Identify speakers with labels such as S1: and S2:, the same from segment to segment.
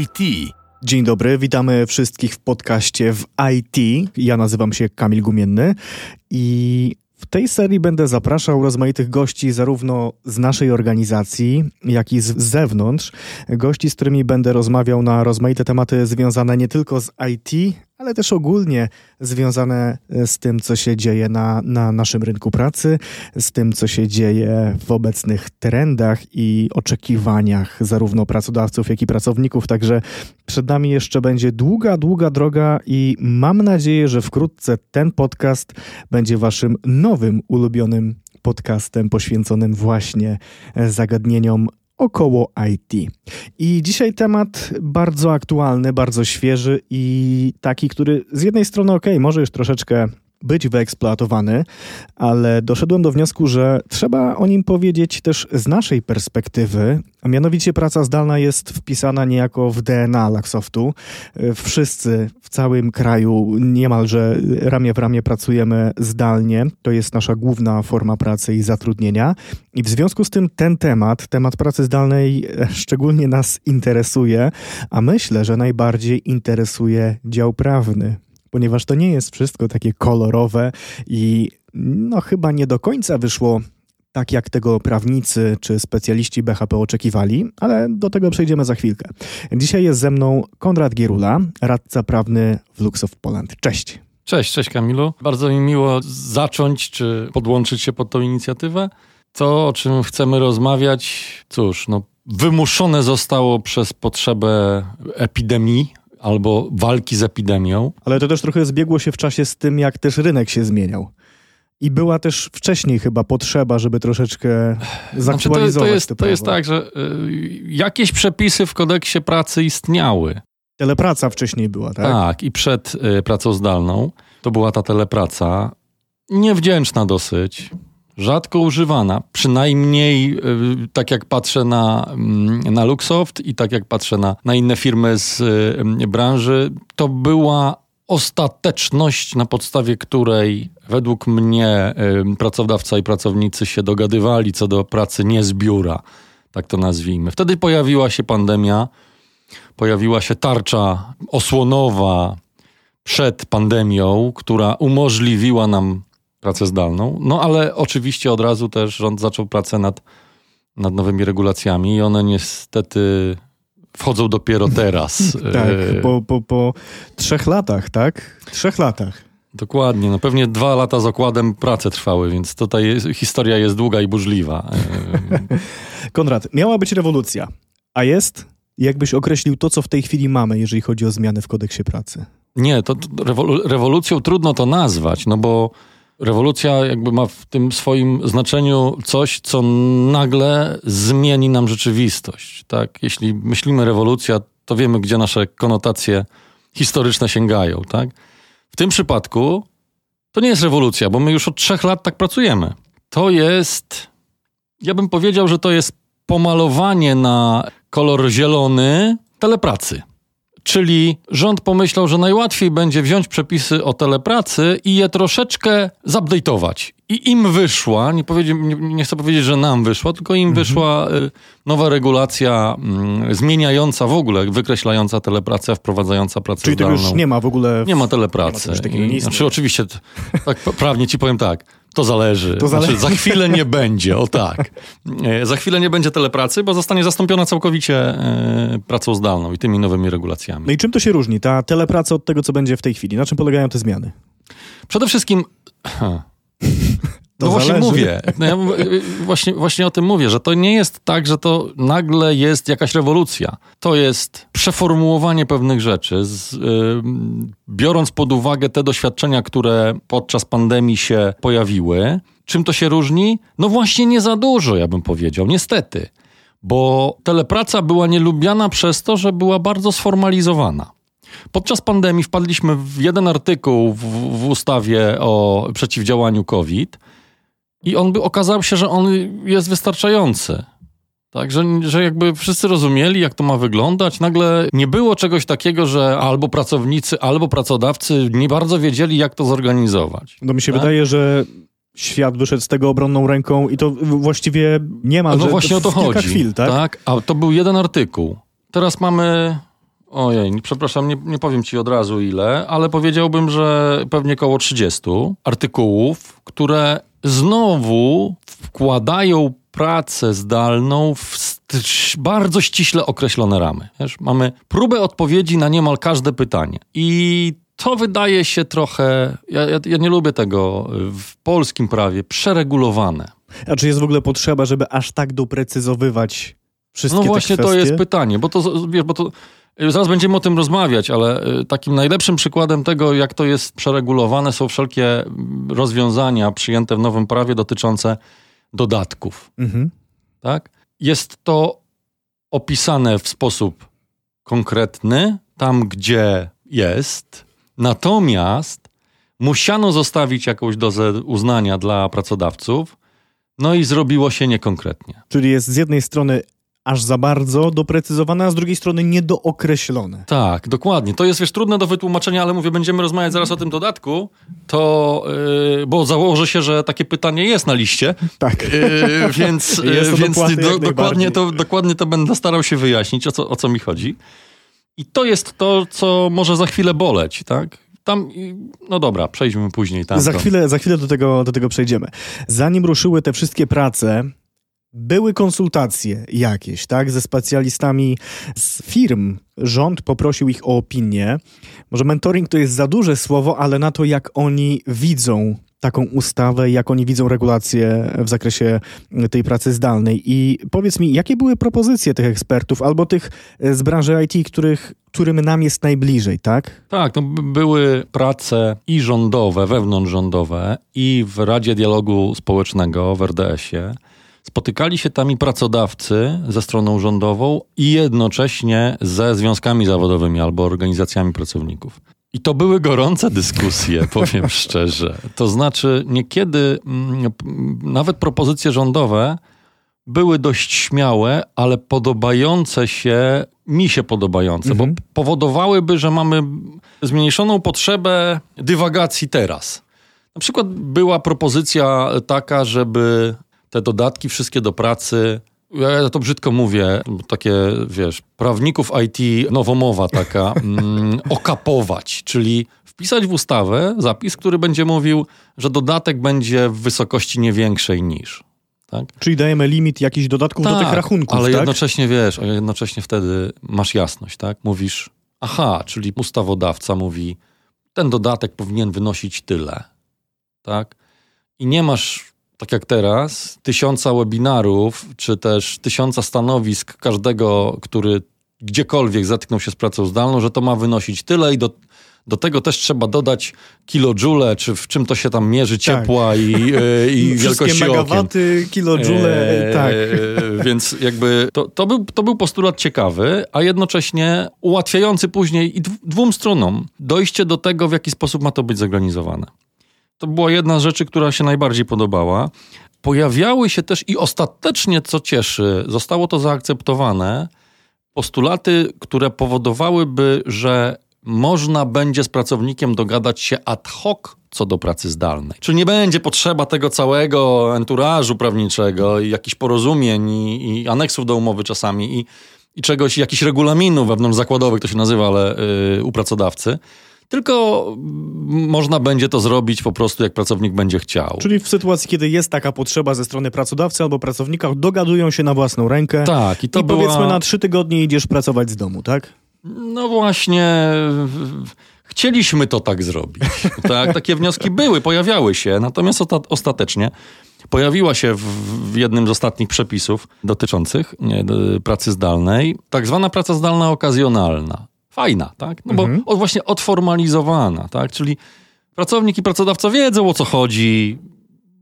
S1: IT.
S2: Dzień dobry, witamy wszystkich w podcaście w IT. Ja nazywam się Kamil Gumienny i w tej serii będę zapraszał rozmaitych gości zarówno z naszej organizacji, jak i z zewnątrz. Gości, z którymi będę rozmawiał na rozmaite tematy związane nie tylko z IT, ale też ogólnie związane e, z tym, co się dzieje na, na naszym rynku pracy, z tym, co się dzieje w obecnych trendach i oczekiwaniach zarówno pracodawców, jak i pracowników. Także przed nami jeszcze będzie długa, długa droga i mam nadzieję, że wkrótce ten podcast będzie waszym nowym, ulubionym podcastem poświęconym właśnie e, zagadnieniom około IT. I dzisiaj temat bardzo aktualny, bardzo świeży i taki, który z jednej strony, ok, może już troszeczkę być wyeksploatowany, ale doszedłem do wniosku, że trzeba o nim powiedzieć też z naszej perspektywy, a mianowicie praca zdalna jest wpisana niejako w DNA Laxoftu. Wszyscy w całym kraju niemalże ramię w ramię pracujemy zdalnie. To jest nasza główna forma pracy i zatrudnienia. I w związku z tym ten temat, temat pracy zdalnej szczególnie nas interesuje, a myślę, że najbardziej interesuje dział prawny ponieważ to nie jest wszystko takie kolorowe i no chyba nie do końca wyszło tak, jak tego prawnicy czy specjaliści BHP oczekiwali, ale do tego przejdziemy za chwilkę. Dzisiaj jest ze mną Konrad Gierula, radca prawny w Luxoft Poland. Cześć.
S3: Cześć, cześć Kamilu. Bardzo mi miło zacząć czy podłączyć się pod tą inicjatywę. To, o czym chcemy rozmawiać, cóż, no, wymuszone zostało przez potrzebę epidemii albo walki z epidemią.
S2: Ale to też trochę zbiegło się w czasie z tym, jak też rynek się zmieniał. I była też wcześniej chyba potrzeba, żeby troszeczkę zaktualizować
S3: znaczy to, to jest,
S2: to,
S3: to jest tak, że y, jakieś przepisy w kodeksie pracy istniały.
S2: Telepraca wcześniej była, tak?
S3: Tak, i przed y, pracą zdalną to była ta telepraca. Niewdzięczna dosyć rzadko używana, przynajmniej y, tak jak patrzę na, mm, na Luxoft i tak jak patrzę na, na inne firmy z y, branży, to była ostateczność, na podstawie której według mnie y, pracodawca i pracownicy się dogadywali co do pracy nie z biura, tak to nazwijmy. Wtedy pojawiła się pandemia, pojawiła się tarcza osłonowa przed pandemią, która umożliwiła nam pracę zdalną. No ale oczywiście od razu też rząd zaczął pracę nad, nad nowymi regulacjami i one niestety wchodzą dopiero teraz.
S2: tak, po, po, po trzech latach, tak? Trzech latach.
S3: Dokładnie, no pewnie dwa lata z okładem prace trwały, więc tutaj jest, historia jest długa i burzliwa.
S2: Konrad, miała być rewolucja, a jest? Jakbyś określił to, co w tej chwili mamy, jeżeli chodzi o zmiany w kodeksie pracy?
S3: Nie, to, to rewolucją trudno to nazwać, no bo Rewolucja jakby ma w tym swoim znaczeniu coś, co nagle zmieni nam rzeczywistość. Tak? Jeśli myślimy rewolucja, to wiemy, gdzie nasze konotacje historyczne sięgają. Tak? W tym przypadku to nie jest rewolucja, bo my już od trzech lat tak pracujemy. To jest, ja bym powiedział, że to jest pomalowanie na kolor zielony telepracy. Czyli rząd pomyślał, że najłatwiej będzie wziąć przepisy o telepracy i je troszeczkę zupdate'ować. I im wyszła, nie, nie, nie, chcę powiedzieć, że nam wyszła, tylko im mhm. wyszła y, nowa regulacja y, zmieniająca w ogóle, wykreślająca telepracę, wprowadzająca pracę
S2: Czyli
S3: zdalną.
S2: Czyli już nie ma w ogóle...
S3: Nie ma telepracy. Nie ma I, znaczy oczywiście, tak prawnie ci powiem tak, to zależy. To zależy. Znaczy, za chwilę nie będzie, o tak. E, za chwilę nie będzie telepracy, bo zostanie zastąpiona całkowicie e, pracą zdalną i tymi nowymi regulacjami.
S2: No i czym to się różni, ta telepraca od tego, co będzie w tej chwili? Na czym polegają te zmiany?
S3: Przede wszystkim...
S2: To
S3: no
S2: zależy.
S3: właśnie mówię, no ja właśnie, właśnie o tym mówię, że to nie jest tak, że to nagle jest jakaś rewolucja. To jest przeformułowanie pewnych rzeczy, z, yy, biorąc pod uwagę te doświadczenia, które podczas pandemii się pojawiły. Czym to się różni? No właśnie nie za dużo, ja bym powiedział, niestety. Bo telepraca była nielubiana przez to, że była bardzo sformalizowana. Podczas pandemii wpadliśmy w jeden artykuł w, w ustawie o przeciwdziałaniu COVID, i on by okazał się, że on jest wystarczający. Tak, że, że jakby wszyscy rozumieli, jak to ma wyglądać. Nagle nie było czegoś takiego, że albo pracownicy, albo pracodawcy nie bardzo wiedzieli, jak to zorganizować.
S2: No mi się tak? wydaje, że świat wyszedł z tego obronną ręką i to właściwie nie ma.
S3: No właśnie o to chodzi.
S2: Chwil, tak?
S3: tak? A to był jeden artykuł. Teraz mamy Ojej, przepraszam, nie, nie powiem ci od razu ile, ale powiedziałbym, że pewnie około 30 artykułów, które znowu wkładają pracę zdalną w bardzo ściśle określone ramy. Wiesz, mamy próbę odpowiedzi na niemal każde pytanie. I to wydaje się trochę, ja, ja, ja, nie lubię tego w polskim prawie, przeregulowane.
S2: A czy jest w ogóle potrzeba, żeby aż tak doprecyzowywać wszystkie
S3: No właśnie to jest pytanie, bo to, wiesz, bo to zaraz będziemy o tym rozmawiać, ale y, takim najlepszym przykładem tego, jak to jest przeregulowane, są wszelkie rozwiązania przyjęte w nowym prawie dotyczące dodatków. Mhm. Tak? Jest to opisane w sposób konkretny, tam gdzie jest, natomiast musiano zostawić jakąś dozę uznania dla pracodawców, no i zrobiło się niekonkretnie.
S2: Czyli jest z jednej strony aż za bardzo doprecyzowane, a z drugiej strony niedookreślone.
S3: Tak, dokładnie. To jest wiesz trudne do wytłumaczenia, ale mówię, będziemy rozmawiać zaraz o tym dodatku, to, yy, bo założę się, że takie pytanie jest na liście.
S2: Tak. Yy,
S3: więc yy, więc do, dokładnie, to, dokładnie to będę starał się wyjaśnić, o co, o co mi chodzi. I to jest to, co może za chwilę boleć, tak? Tam, no dobra, przejdźmy później tam.
S2: Za chwilę, za chwilę do, tego, do tego przejdziemy. Zanim ruszyły te wszystkie prace, były konsultacje jakieś, tak, ze specjalistami z firm. Rząd poprosił ich o opinię. Może mentoring to jest za duże słowo, ale na to, jak oni widzą taką ustawę, jak oni widzą regulacje w zakresie tej pracy zdalnej. I powiedz mi, jakie były propozycje tych ekspertów albo tych z branży IT, których, którym nam jest najbliżej, tak?
S3: Tak, no były prace i rządowe, wewnątrzrządowe i w Radzie Dialogu Społecznego w RDS-ie Spotykali się tam i pracodawcy ze stroną rządową i jednocześnie ze związkami zawodowymi albo organizacjami pracowników. I to były gorące dyskusje, powiem szczerze. To znaczy, niekiedy mm, nawet propozycje rządowe były dość śmiałe, ale podobające się, mi się podobające, mhm. bo powodowałyby, że mamy zmniejszoną potrzebę dywagacji teraz. Na przykład była propozycja taka, żeby te dodatki wszystkie do pracy ja to brzydko mówię, takie, wiesz, prawników IT, nowomowa taka, mm, okapować, czyli wpisać w ustawę zapis, który będzie mówił, że dodatek będzie w wysokości nie większej niż. Tak?
S2: Czyli dajemy limit jakichś dodatków tak, do tych rachunków,
S3: ale
S2: tak?
S3: jednocześnie, wiesz, a jednocześnie wtedy masz jasność, tak? Mówisz, aha, czyli ustawodawca mówi, ten dodatek powinien wynosić tyle, tak? I nie masz tak jak teraz, tysiąca webinarów, czy też tysiąca stanowisk każdego, który gdziekolwiek zetknął się z pracą zdalną, że to ma wynosić tyle i do, do tego też trzeba dodać kilojoule, czy w czym to się tam mierzy, tak. ciepła tak. i, i wielkości
S2: megawaty, okien. kilojoule, e, tak.
S3: Więc jakby to, to, był, to był postulat ciekawy, a jednocześnie ułatwiający później i dwóm stronom dojście do tego, w jaki sposób ma to być zorganizowane. To była jedna z rzeczy, która się najbardziej podobała. Pojawiały się też i ostatecznie, co cieszy, zostało to zaakceptowane, postulaty, które powodowałyby, że można będzie z pracownikiem dogadać się ad hoc co do pracy zdalnej. Czyli nie będzie potrzeba tego całego enturażu prawniczego i jakichś porozumień i, i aneksów do umowy czasami i, i czegoś, jakichś regulaminów wewnątrzzakładowych, to się nazywa, ale yy, u pracodawcy tylko można będzie to zrobić po prostu, jak pracownik będzie chciał.
S2: Czyli w sytuacji, kiedy jest taka potrzeba ze strony pracodawcy albo pracownika, dogadują się na własną rękę.
S3: Tak,
S2: i to i była... powiedzmy na trzy tygodnie idziesz pracować z domu, tak?
S3: No właśnie. Chcieliśmy to tak zrobić. Tak, takie wnioski były, pojawiały się, natomiast ostatecznie pojawiła się w, jednym z ostatnich przepisów dotyczących pracy zdalnej tak zwana praca zdalna okazjonalna fajna, tak? No bo mhm. właśnie odformalizowana, tak? Czyli pracownik i pracodawca wiedzą o co chodzi,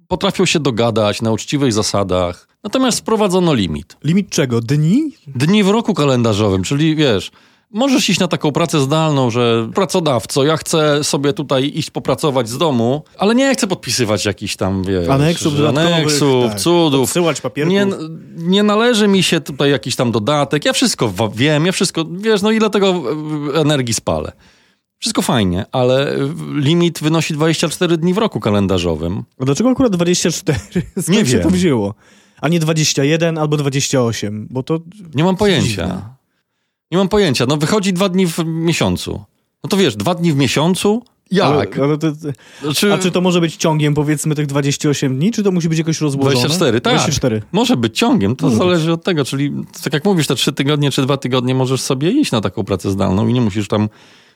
S3: potrafią się dogadać na uczciwych zasadach. Natomiast wprowadzono limit.
S2: Limit czego? Dni?
S3: Dni w roku kalendarzowym, czyli wiesz, Możesz iść na taką pracę zdalną, że pracodawco, ja chcę sobie tutaj iść popracować z domu, ale nie chcę podpisywać jakichś tam, wiesz...
S2: Aneksów,
S3: aneksów tak, cudów.
S2: Odsyłać papierków.
S3: Nie, nie należy mi się tutaj jakiś tam dodatek. Ja wszystko wiem, ja wszystko, wiesz, no ile tego energii spalę. Wszystko fajnie, ale limit wynosi 24 dni w roku kalendarzowym.
S2: A dlaczego akurat 24? Skąd nie się wiem. to wzięło? A nie 21 albo 28? Bo to...
S3: Nie mam pojęcia. Nie mam pojęcia. No wychodzi dwa dni w miesiącu. No to wiesz, dwa dni w miesiącu? Jak?
S2: Ale, ale to,
S3: Znaczy,
S2: a czy to może być ciągiem powiedzmy tych 28 dni, czy to musi być jakoś rozłożone?
S3: 24, tak.
S2: 24.
S3: Może być ciągiem, to
S2: Może
S3: zależy od tego. Czyli tak jak mówisz, te trzy tygodnie czy dwa tygodnie możesz sobie iść na taką pracę zdalną i nie musisz tam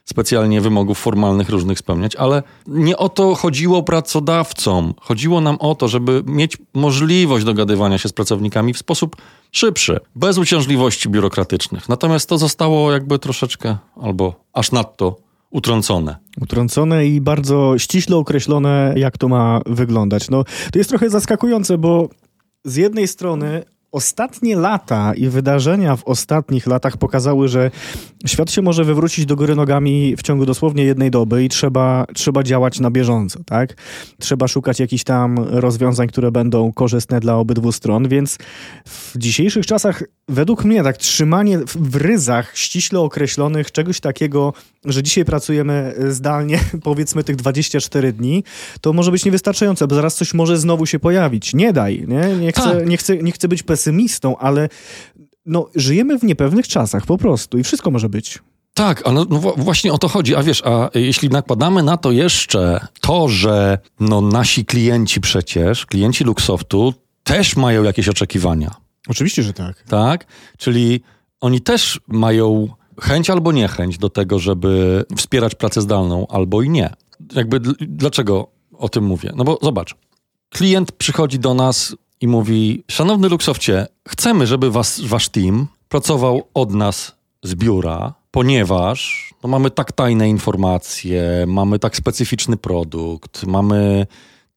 S3: specjalnie wymogów formalnych różnych spełniać, ale nie o to chodziło pracodawcom. Chodziło nam o to, żeby mieć możliwość dogadywania się z pracownikami w sposób szybszy, bez uciążliwości biurokratycznych. Natomiast to zostało jakby troszeczkę albo aż nadto utrącone.
S2: Utrącone i bardzo ściśle określone, jak to ma wyglądać. No, to jest trochę zaskakujące, bo z jednej strony ostatnie lata i wydarzenia w ostatnich latach pokazały, że świat się może wywrócić do góry nogami w ciągu dosłownie jednej doby i trzeba, trzeba działać na bieżąco, tak? Trzeba szukać jakichś tam rozwiązań, które będą korzystne dla obydwu stron, więc w dzisiejszych czasach według mnie tak trzymanie w ryzach ściśle określonych czegoś takiego, że dzisiaj pracujemy zdalnie powiedzmy tych 24 dni, to może być niewystarczające, bo zaraz coś może znowu się pojawić. Nie daj, nie? Nie chcę,
S3: Tak.
S2: nie chcę, nie chcę być pesymistą, ale no, żyjemy w niepewnych czasach po prostu i wszystko może być.
S3: Tak, ale no wa- właśnie o to chodzi. A wiesz, a jeśli nakładamy na to jeszcze to, że no nasi klienci przecież, klienci Luxoftu też mają jakieś oczekiwania,
S2: Oczywiście, że tak.
S3: tak? Czyli oni też mają chęć albo niechęć do tego, żeby wspierać pracę zdalną, albo i nie. Jakby dl- dlaczego o tym mówię? No bo zobacz, klient przychodzi do nas i mówi: Szanowny Luxofcie, chcemy, żeby was, wasz team pracował od nas z biura, ponieważ no, mamy tak tajne informacje, mamy tak specyficzny produkt, mamy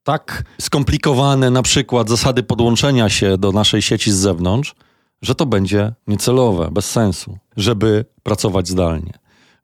S3: tak skomplikowane na przykład zasady podłączenia się do naszej sieci z zewnątrz, że to będzie niecelowe, bez sensu, żeby pracować zdalnie.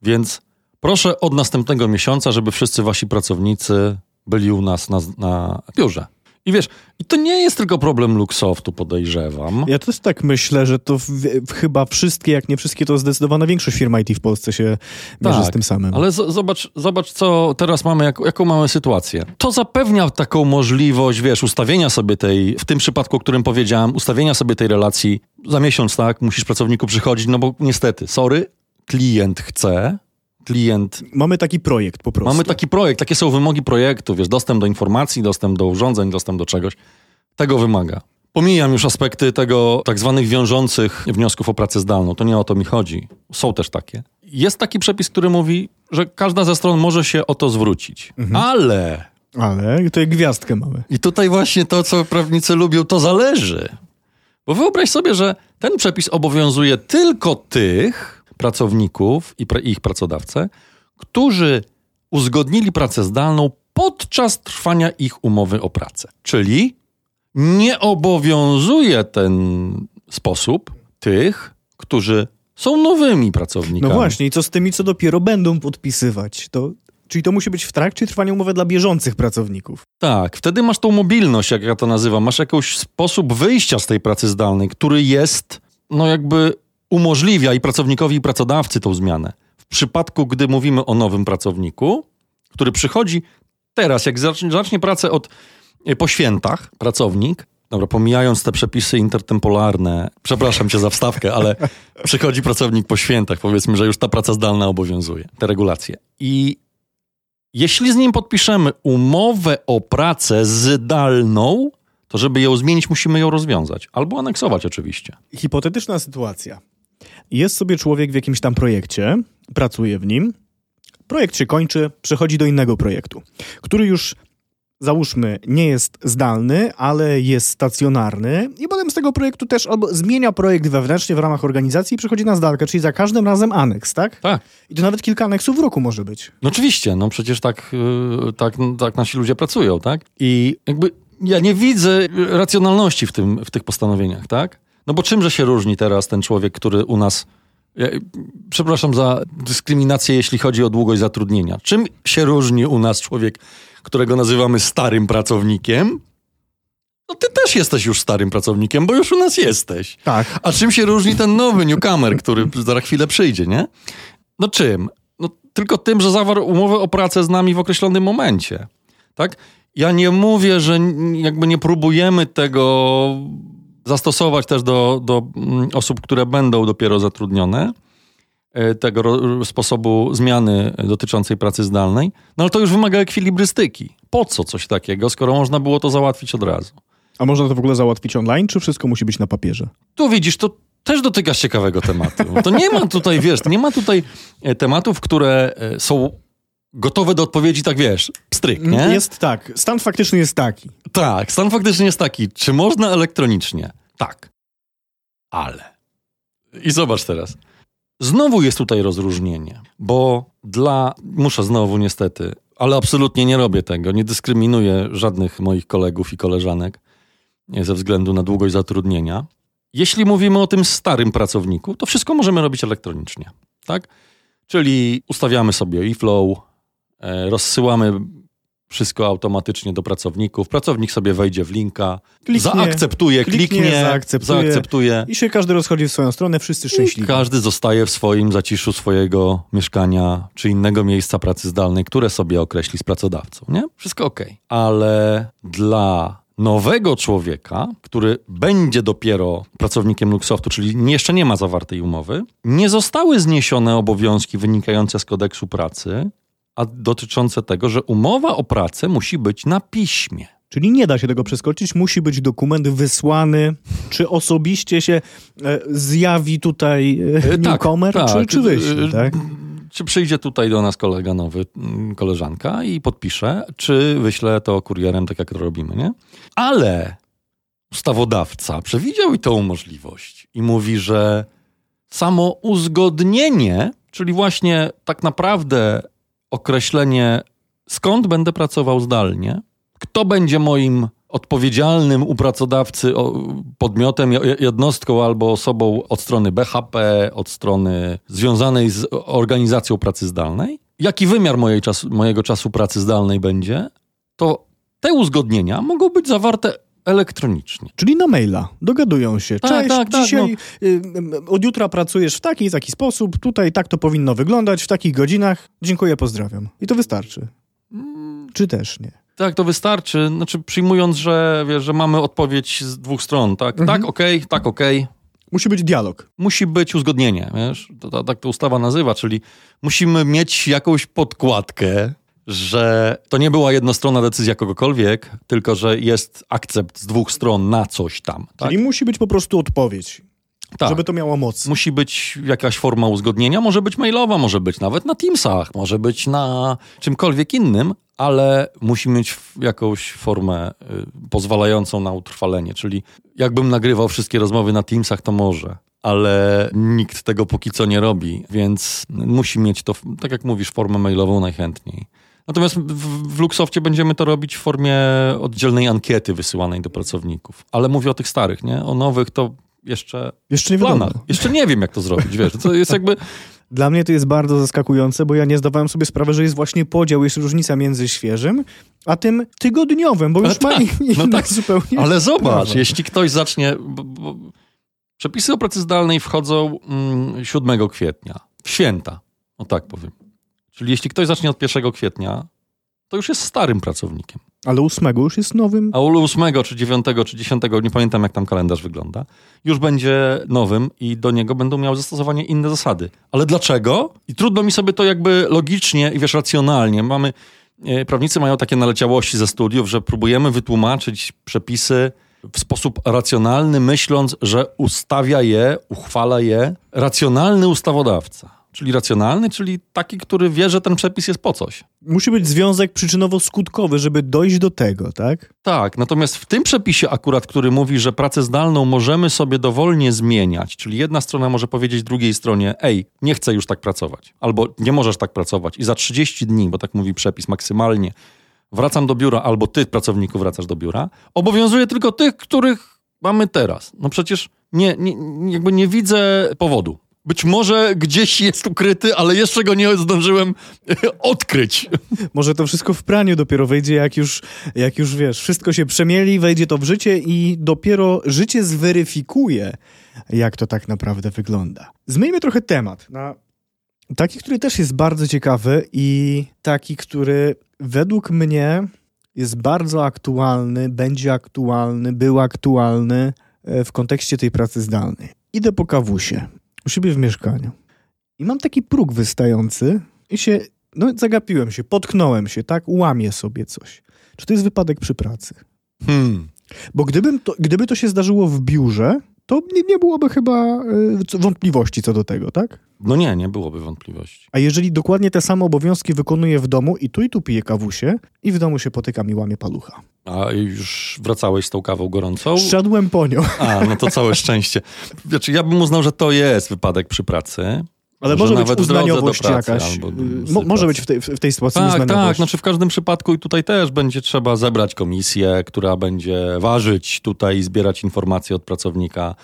S3: Więc proszę od następnego miesiąca, żeby wszyscy wasi pracownicy byli u nas na, na biurze. I wiesz, i to nie jest tylko problem Luxoftu, podejrzewam.
S2: Ja też tak myślę, że to w, w, chyba wszystkie, jak nie wszystkie, to zdecydowana większość firm IT w Polsce się mierzy
S3: Tak,
S2: z tym samym.
S3: Ale z, zobacz, zobacz, co teraz mamy, jak, jaką mamy sytuację. To zapewnia taką możliwość, wiesz, ustawienia sobie tej, w tym przypadku, o którym powiedziałem, ustawienia sobie tej relacji za miesiąc, tak? Musisz pracowniku przychodzić, no bo niestety, sorry, klient chce, klient
S2: Mamy taki projekt po prostu.
S3: Mamy taki projekt, takie są wymogi projektu, wiesz, dostęp do informacji, dostęp do urządzeń, dostęp do czegoś. Tego wymaga. Pomijam już aspekty tego tak zwanych wiążących wniosków o pracę zdalną. To nie o to mi chodzi. Są też takie. Jest taki przepis, który mówi, że każda ze stron może się o to zwrócić. Ale
S2: Ale tutaj gwiazdkę mamy.
S3: i tutaj właśnie to, co prawnicy lubią, to zależy. Bo wyobraź sobie, że ten przepis obowiązuje tylko tych pracowników i pra- ich pracodawcę, którzy uzgodnili pracę zdalną podczas trwania ich umowy o pracę. Czyli nie obowiązuje ten sposób tych, którzy są nowymi pracownikami.
S2: No właśnie, i co z tymi, co dopiero będą podpisywać? To, czyli to musi być w trakcie trwania umowy dla bieżących pracowników.
S3: Tak, wtedy masz tą mobilność, jak ja to nazywam. Masz jakiś sposób wyjścia z tej pracy zdalnej, który jest, no jakby umożliwia i pracownikowi, i pracodawcy tą zmianę. W przypadku, gdy mówimy o nowym pracowniku, który przychodzi teraz, jak zacznie, zacznie pracę od, e, po świętach, pracownik, dobra, pomijając te przepisy intertempolarne, przepraszam cię za wstawkę, ale przychodzi pracownik po świętach, powiedzmy, że już ta praca zdalna obowiązuje, te regulacje. I jeśli z nim podpiszemy umowę o pracę zdalną, to żeby ją zmienić, musimy ją rozwiązać. Albo aneksować oczywiście.
S2: Hipotetyczna sytuacja. Jest sobie człowiek w jakimś tam projekcie, pracuje w nim, projekt się kończy, przechodzi do innego projektu, który już załóżmy nie jest zdalny, ale jest stacjonarny i potem z tego projektu też albo zmienia projekt wewnętrznie w ramach organizacji i przechodzi na zdalkę, czyli za każdym razem aneks, tak?
S3: Tak.
S2: I to nawet kilka aneksów w roku może być.
S3: No oczywiście, no przecież tak, yy, tak, tak nasi ludzie pracują, tak? I jakby ja nie widzę racjonalności w, tym, w tych postanowieniach, tak? No bo czymże się różni teraz ten człowiek, który u nas. Ja, przepraszam za dyskryminację, jeśli chodzi o długość zatrudnienia. Czym się różni u nas człowiek, którego nazywamy starym pracownikiem? No ty też jesteś już starym pracownikiem, bo już u nas jesteś.
S2: Tak.
S3: A czym się różni ten nowy newcomer, który za chwilę przyjdzie, nie? No czym? No tylko tym, że zawarł umowę o pracę z nami w określonym momencie, tak? Ja nie mówię, że jakby nie próbujemy tego zastosować też do, do mm, osób, które będą dopiero zatrudnione, e, tego sposobu zmiany dotyczącej pracy zdalnej, no ale to już wymaga ekwilibrystyki. Po co coś takiego, skoro można było to załatwić od razu?
S2: A można to w ogóle załatwić online, czy wszystko musi być na papierze?
S3: Tu widzisz, to też dotykasz ciekawego tematu. To nie ma tutaj, wiesz, nie ma tutaj e, tematów, które e, są gotowe do odpowiedzi, tak wiesz, pstryk, nie?
S2: Jest tak. Stan faktyczny jest taki.
S3: Tak, stan faktyczny jest taki. Czy można elektronicznie? Tak. Ale. I zobacz teraz. Znowu jest tutaj rozróżnienie, bo dla. Muszę znowu niestety, ale absolutnie nie robię tego. Nie dyskryminuję żadnych moich kolegów i koleżanek ze względu na długość zatrudnienia. Jeśli mówimy o tym starym pracowniku, to wszystko możemy robić elektronicznie. Tak? Czyli ustawiamy sobie e-flow, e, rozsyłamy wszystko automatycznie do pracowników. Pracownik sobie wejdzie w linka,
S2: Kliknie,
S3: zaakceptuje,
S2: kliknie,
S3: kliknie,
S2: zaakceptuje.
S3: zaakceptuje.
S2: I się każdy rozchodzi w swoją stronę, wszyscy szczęśliwi.
S3: Każdy zostaje w swoim zaciszu swojego mieszkania czy innego miejsca pracy zdalnej, które sobie określi z pracodawcą. Nie? Wszystko ok. Ale dla nowego człowieka, który będzie dopiero pracownikiem Luxsoftu, czyli jeszcze nie ma zawartej umowy, nie zostały zniesione obowiązki wynikające z kodeksu pracy, a dotyczące tego, że umowa o pracę musi być na piśmie.
S2: Czyli nie da się tego przeskoczyć, musi być dokument wysłany, czy osobiście się e, zjawi tutaj e, newcomer,
S3: tak,
S2: czy,
S3: tak.
S2: czy wyśle,
S3: E,
S2: tak?
S3: Czy przyjdzie tutaj do nas kolega nowy, mm, koleżanka i podpisze, czy wyśle to kurierem, tak jak to robimy, nie? Ale ustawodawca przewidział i tą możliwość i mówi, że samo uzgodnienie, czyli właśnie tak naprawdę określenie, skąd będę pracował zdalnie, kto będzie moim odpowiedzialnym u pracodawcy podmiotem, je- jednostką albo osobą od strony BHP, od strony związanej z organizacją pracy zdalnej, jaki wymiar mojej czasu, mojego czasu pracy zdalnej będzie, to te uzgodnienia mogą być zawarte elektronicznie.
S2: Czyli na maila. Dogadują się.
S3: Tak,
S2: Cześć,
S3: tak, tak,
S2: dzisiaj y, y, od jutra pracujesz w taki i taki sposób, tutaj tak to powinno wyglądać, w takich godzinach. Dziękuję, pozdrawiam. I to wystarczy. Czy też nie?
S3: Tak, to wystarczy. Znaczy, przyjmując, że, wiesz, że mamy odpowiedź z dwóch stron, tak? Tak, okej, tak, okej.
S2: Musi być dialog.
S3: Musi być uzgodnienie, wiesz? To, to, tak to ustawa nazywa, czyli musimy mieć jakąś podkładkę, że to nie była jednostronna decyzja kogokolwiek, tylko że jest akcept z dwóch stron na coś tam. Tak?
S2: Czyli musi być po prostu odpowiedź,
S3: tak.
S2: żeby to miało moc.
S3: Musi być jakaś forma uzgodnienia, może być mailowa, może być nawet na Teamsach, może być na czymkolwiek innym, ale musi mieć jakąś formę y, pozwalającą na utrwalenie. Czyli jakbym nagrywał wszystkie rozmowy na Teamsach, to może, ale nikt tego póki co nie robi, więc musi mieć to, tak jak mówisz, formę mailową najchętniej. Natomiast w, w Luxoftie będziemy to robić w formie oddzielnej ankiety wysyłanej do pracowników. Ale mówię o tych starych, nie? O nowych to jeszcze
S2: Jeszcze nie wiadomo.
S3: Jeszcze nie wiem, jak to zrobić, wiesz. To jest jakby...
S2: Dla mnie to jest bardzo zaskakujące, bo ja nie zdawałem sobie sprawy, że jest właśnie podział, jest różnica między świeżym, a tym tygodniowym, bo już
S3: Ale
S2: ma
S3: tak, no tak.
S2: zupełnie.
S3: Ale zobacz,
S2: prawo.
S3: jeśli ktoś zacznie... Bo, bo przepisy o pracy zdalnej wchodzą mm, 7 kwietnia. W święta. O tak powiem. Czyli jeśli ktoś zacznie od 1 kwietnia, to już jest starym pracownikiem.
S2: Ale ósmego już jest nowym.
S3: A u 8 czy 9 czy 10, nie pamiętam jak tam kalendarz wygląda, już będzie nowym i do niego będą miały zastosowanie inne zasady. Ale dlaczego? I trudno mi sobie to jakby logicznie i wiesz, racjonalnie. Mamy, e, prawnicy mają takie naleciałości ze studiów, że próbujemy wytłumaczyć przepisy w sposób racjonalny, myśląc, że ustawia je, uchwala je racjonalny ustawodawca. Czyli racjonalny, czyli taki, który wie, że ten przepis jest po coś.
S2: Musi być związek przyczynowo-skutkowy, żeby dojść do tego, tak?
S3: Tak, natomiast w tym przepisie akurat, który mówi, że pracę zdalną możemy sobie dowolnie zmieniać, czyli jedna strona może powiedzieć drugiej stronie, ej, nie chcę już tak pracować, albo nie możesz tak pracować i za 30 dni, bo tak mówi przepis maksymalnie, wracam do biura, albo ty, pracowniku, wracasz do biura, obowiązuje tylko tych, których mamy teraz. No przecież nie, nie, jakby nie widzę powodu. Być może gdzieś jest ukryty, ale jeszcze go nie zdążyłem odkryć.
S2: Może to wszystko w praniu dopiero wejdzie, jak już, jak już wiesz, wszystko się przemieli, wejdzie to w życie i dopiero życie zweryfikuje, jak to tak naprawdę wygląda. Zmieńmy trochę temat na taki, który też jest bardzo ciekawy i taki, który według mnie jest bardzo aktualny, będzie aktualny, był aktualny e, w kontekście tej pracy zdalnej. Idę po kawusie u siebie w mieszkaniu i mam taki próg wystający i się, no zagapiłem się, potknąłem się, tak, łamię sobie coś. Czy to jest wypadek przy pracy?
S3: Hmm.
S2: Bo gdybym to, gdyby to się zdarzyło w biurze, to nie, nie byłoby chyba y, wątpliwości co do tego, tak?
S3: No nie, nie byłoby wątpliwości.
S2: A jeżeli dokładnie te same obowiązki wykonuję w domu i tu i tu piję kawusie i w domu się potykam i łamię palucha.
S3: A już wracałeś z tą kawą gorącą?
S2: Szedłem po nią.
S3: A, no to całe szczęście. Znaczy, ja bym uznał, że to jest wypadek przy pracy.
S2: Ale może być uznaniowość jakaś. Mo, może być w tej, w tej sytuacji
S3: tak,
S2: uznaniowość.
S3: Tak, znaczy w każdym przypadku i tutaj też będzie trzeba zebrać komisję, która będzie ważyć tutaj i zbierać informacje od pracownika.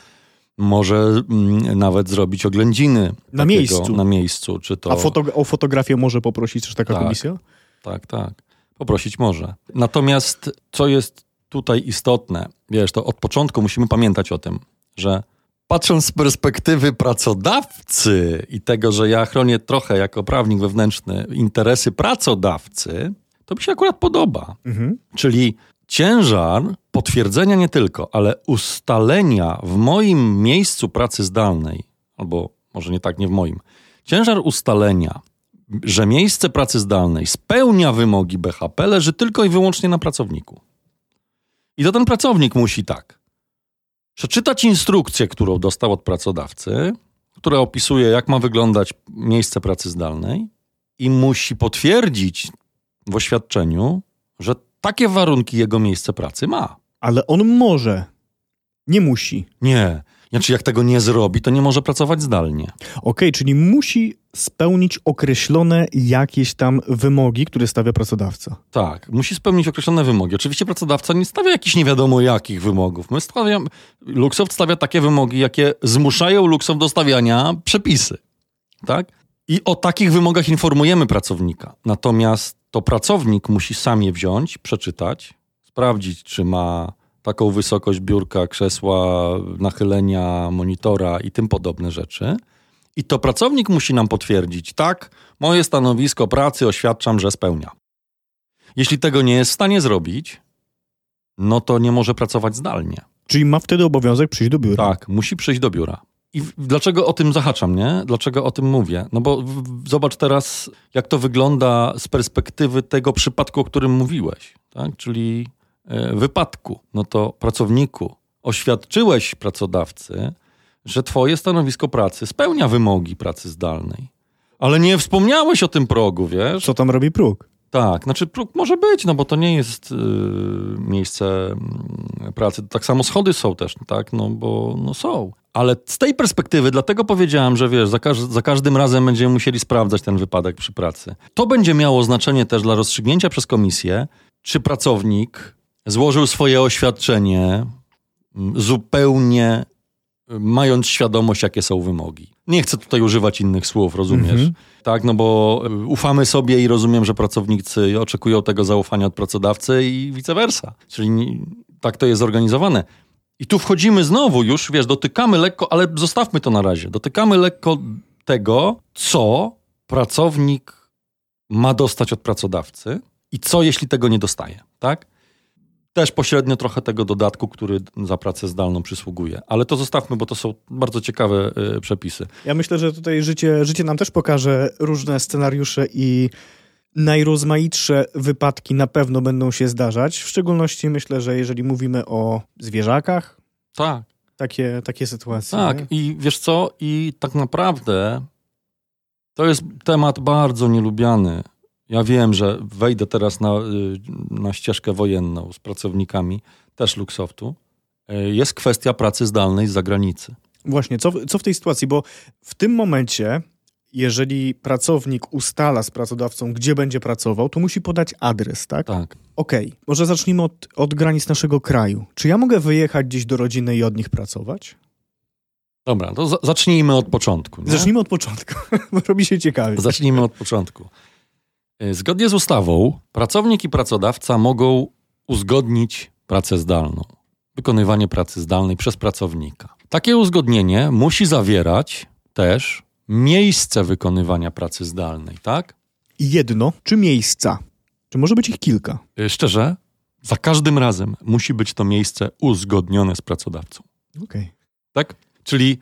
S3: Może mm, nawet zrobić oględziny.
S2: Na
S3: takiego,
S2: miejscu.
S3: Na miejscu. Czy to...
S2: A foto o fotografię może poprosić też taka
S3: Tak.
S2: komisja?
S3: Tak, tak. Poprosić może. Natomiast co jest tutaj istotne, wiesz, to od początku musimy pamiętać o tym, że patrząc z perspektywy pracodawcy i tego, że ja chronię trochę jako prawnik wewnętrzny interesy pracodawcy, to mi się akurat podoba.
S2: Mhm.
S3: Czyli ciężar potwierdzenia nie tylko, ale ustalenia w moim miejscu pracy zdalnej, albo może nie tak, nie w moim, ciężar ustalenia, że miejsce pracy zdalnej spełnia wymogi BHP, leży tylko i wyłącznie na pracowniku. I to ten pracownik musi tak. Przeczytać instrukcję, którą dostał od pracodawcy, która opisuje, jak ma wyglądać miejsce pracy zdalnej, i musi potwierdzić w oświadczeniu, że takie warunki jego miejsce pracy ma.
S2: Ale on może. Nie musi.
S3: Nie. Znaczy, jak tego nie zrobi, to nie może pracować zdalnie.
S2: Okej, czyli musi spełnić określone jakieś tam wymogi, które stawia pracodawca.
S3: Tak, musi spełnić określone wymogi. Oczywiście pracodawca nie stawia jakichś nie wiadomo jakich wymogów. My stawiamy, Luxoft stawia takie wymogi, jakie zmuszają Luxoft do stawiania przepisy. Tak? I o takich wymogach informujemy pracownika. Natomiast to pracownik musi sam je wziąć, przeczytać, sprawdzić, czy ma taką wysokość biurka, krzesła, nachylenia, monitora i tym podobne rzeczy. I to pracownik musi nam potwierdzić, tak, moje stanowisko pracy oświadczam, że spełnia. Jeśli tego nie jest w stanie zrobić, no to nie może pracować zdalnie.
S2: Czyli ma wtedy obowiązek przyjść do biura.
S3: Tak, musi przyjść do biura. I dlaczego o tym zahaczam, nie? Dlaczego o tym mówię? No bo zobacz teraz, jak to wygląda z perspektywy tego przypadku, o którym mówiłeś, tak? Czyli wypadku. No to pracowniku, oświadczyłeś pracodawcy, że twoje stanowisko pracy spełnia wymogi pracy zdalnej. Ale nie wspomniałeś o tym progu, wiesz?
S2: Co tam robi próg?
S3: Tak, znaczy próg może być, no bo to nie jest y, miejsce mm, pracy. Tak samo schody są też, tak, no bo no są. Ale z tej perspektywy, dlatego powiedziałem, że wiesz, za, każ za każdym razem będziemy musieli sprawdzać ten wypadek przy pracy. To będzie miało znaczenie też dla rozstrzygnięcia przez komisję, czy pracownik złożył swoje oświadczenie mm, zupełnie y, mając świadomość, jakie są wymogi. Nie chcę tutaj używać innych słów, rozumiesz?
S2: Mhm.
S3: Tak, no bo y, ufamy sobie i rozumiem, że pracownicy oczekują tego zaufania od pracodawcy i vice versa. Czyli tak to jest zorganizowane. I tu wchodzimy znowu już, wiesz, dotykamy lekko, ale zostawmy to na razie. Dotykamy lekko tego, co pracownik ma dostać od pracodawcy i co, jeśli tego nie dostaje, tak? Też pośrednio trochę tego dodatku, który za pracę zdalną przysługuje. Ale to zostawmy, bo to są bardzo ciekawe y, przepisy.
S2: Ja myślę, że tutaj życie, życie nam też pokaże różne scenariusze i najrozmaitsze wypadki na pewno będą się zdarzać. W szczególności myślę, że jeżeli mówimy o zwierzakach,
S3: Tak.
S2: takie, takie sytuacje.
S3: Tak,
S2: nie?
S3: i wiesz co? I tak naprawdę to jest temat bardzo nielubiany. Ja wiem, że wejdę teraz na, y, na ścieżkę wojenną z pracownikami też Luxoftu. Y, Jest kwestia pracy zdalnej z zagranicy.
S2: Właśnie, co, w- co w tej sytuacji? Bo w tym momencie, jeżeli pracownik ustala z pracodawcą, gdzie będzie pracował, to musi podać adres, tak?
S3: Tak.
S2: Okej, może zacznijmy od, od granic naszego kraju. Czy ja mogę wyjechać gdzieś do rodziny i od nich pracować?
S3: Dobra, to za- zacznijmy od początku. Nie?
S2: Zacznijmy od początku, bo robi się ciekawie.
S3: Zacznijmy od początku. Y, Zgodnie z ustawą, pracownik i pracodawca mogą uzgodnić pracę zdalną, wykonywanie pracy zdalnej przez pracownika. Takie uzgodnienie musi zawierać też miejsce wykonywania pracy zdalnej, tak?
S2: Jedno, czy miejsca? Czy może być ich kilka?
S3: Y, Szczerze, za każdym razem musi być to miejsce uzgodnione z pracodawcą.
S2: Okej.
S3: Tak? Czyli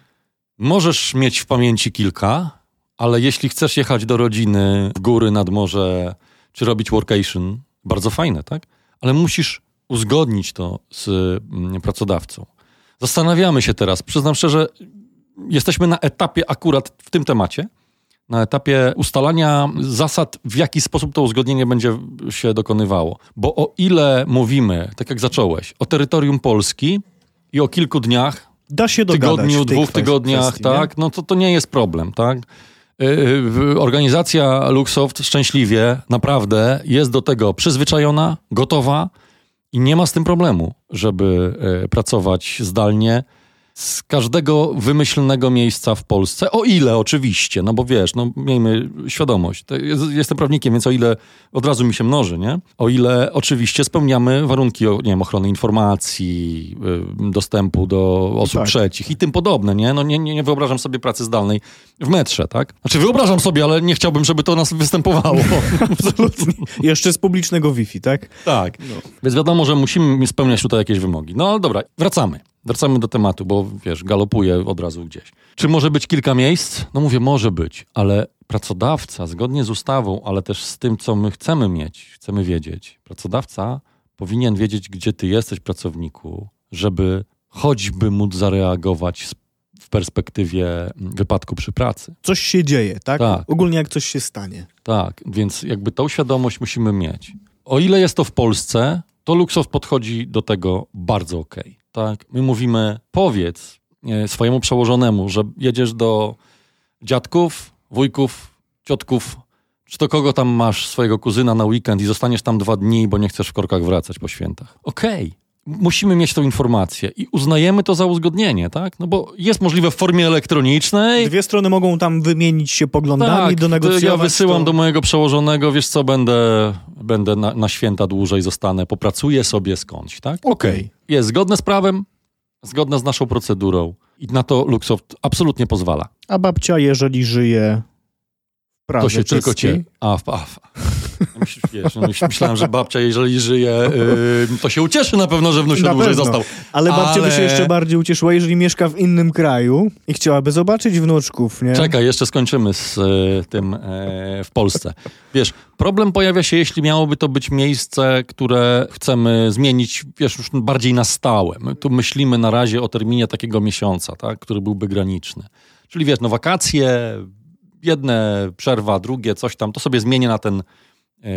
S3: możesz mieć w pamięci kilka, ale jeśli chcesz jechać do rodziny w góry, nad morze, czy robić workation, bardzo fajne, tak? Ale musisz uzgodnić to z mm, pracodawcą. Zastanawiamy się teraz, przyznam szczerze, jesteśmy na etapie akurat w tym temacie, na etapie ustalania zasad, w jaki sposób to uzgodnienie będzie się dokonywało. Bo o ile mówimy, tak jak zacząłeś, o terytorium Polski i o kilku dniach,
S2: Da się
S3: tygodniu, dwóch tygodniach, kwestii, tak, nie? no to to nie jest problem, tak? Y, y, organizacja Luxoft szczęśliwie, naprawdę jest do tego przyzwyczajona, gotowa i nie ma z tym problemu, żeby y, pracować zdalnie z każdego wymyślnego miejsca w Polsce, o ile oczywiście, no bo wiesz, no miejmy świadomość, jestem prawnikiem, więc o ile od razu mi się mnoży, nie? O ile oczywiście spełniamy warunki, nie wiem, ochrony informacji, y, dostępu do osób tak. trzecich i tym podobne, nie? No nie, nie, nie wyobrażam sobie pracy zdalnej w metrze, tak? Znaczy wyobrażam sobie, ale nie chciałbym, żeby to nas występowało.
S2: Absolutnie. Jeszcze z publicznego Wi-Fi, tak?
S3: Tak. No. Więc wiadomo, że musimy spełniać tutaj jakieś wymogi. No ale dobra, wracamy. Wracamy do tematu, bo wiesz, galopuje od razu gdzieś. Czy może być kilka miejsc? No mówię, może być, ale pracodawca, zgodnie z ustawą, ale też z tym, co my chcemy mieć, chcemy wiedzieć, pracodawca powinien wiedzieć, gdzie ty jesteś, pracowniku, żeby choćby móc zareagować w perspektywie wypadku przy pracy.
S2: Coś się dzieje, tak? tak? Ogólnie jak coś się stanie.
S3: Tak, więc jakby tą świadomość musimy mieć. O ile jest to w Polsce, to Luxoft podchodzi do tego bardzo okej. Okay tak? My mówimy, powiedz swojemu przełożonemu, że jedziesz do dziadków, wujków, ciotków, czy to kogo tam masz, swojego kuzyna na weekend i zostaniesz tam dwa dni, bo nie chcesz w korkach wracać po świętach. Okej. Okay. Musimy mieć tą informację i uznajemy to za uzgodnienie, tak? No bo jest możliwe w formie elektronicznej.
S2: Dwie strony mogą tam wymienić się poglądami tak, do negocjować.
S3: Ja wysyłam to... do mojego przełożonego, wiesz co, będę, będę na, na święta dłużej zostanę, popracuję sobie skądś, tak?
S2: Okej. Okay
S3: jest zgodne z prawem, zgodne z naszą procedurą i na to Luxoft absolutnie pozwala.
S2: A babcia, jeżeli żyje w Pradze
S3: To się tylko cię... A, a, a. Wiesz, no, myślałem, że babcia, jeżeli żyje, yy, to się ucieszy na pewno, że wnusiu dłużej został.
S2: Ale babcia Ale... by się jeszcze bardziej ucieszyła, jeżeli mieszka w innym kraju i chciałaby zobaczyć wnuczków, nie?
S3: Czekaj, jeszcze skończymy z y, tym y, w Polsce. Wiesz, problem pojawia się, jeśli miałoby to być miejsce, które chcemy zmienić, wiesz, już bardziej na stałe. My tu myślimy na razie o terminie takiego miesiąca, tak, który byłby graniczny. Czyli wiesz, no wakacje, jedne przerwa, drugie, coś tam, to sobie zmienię na ten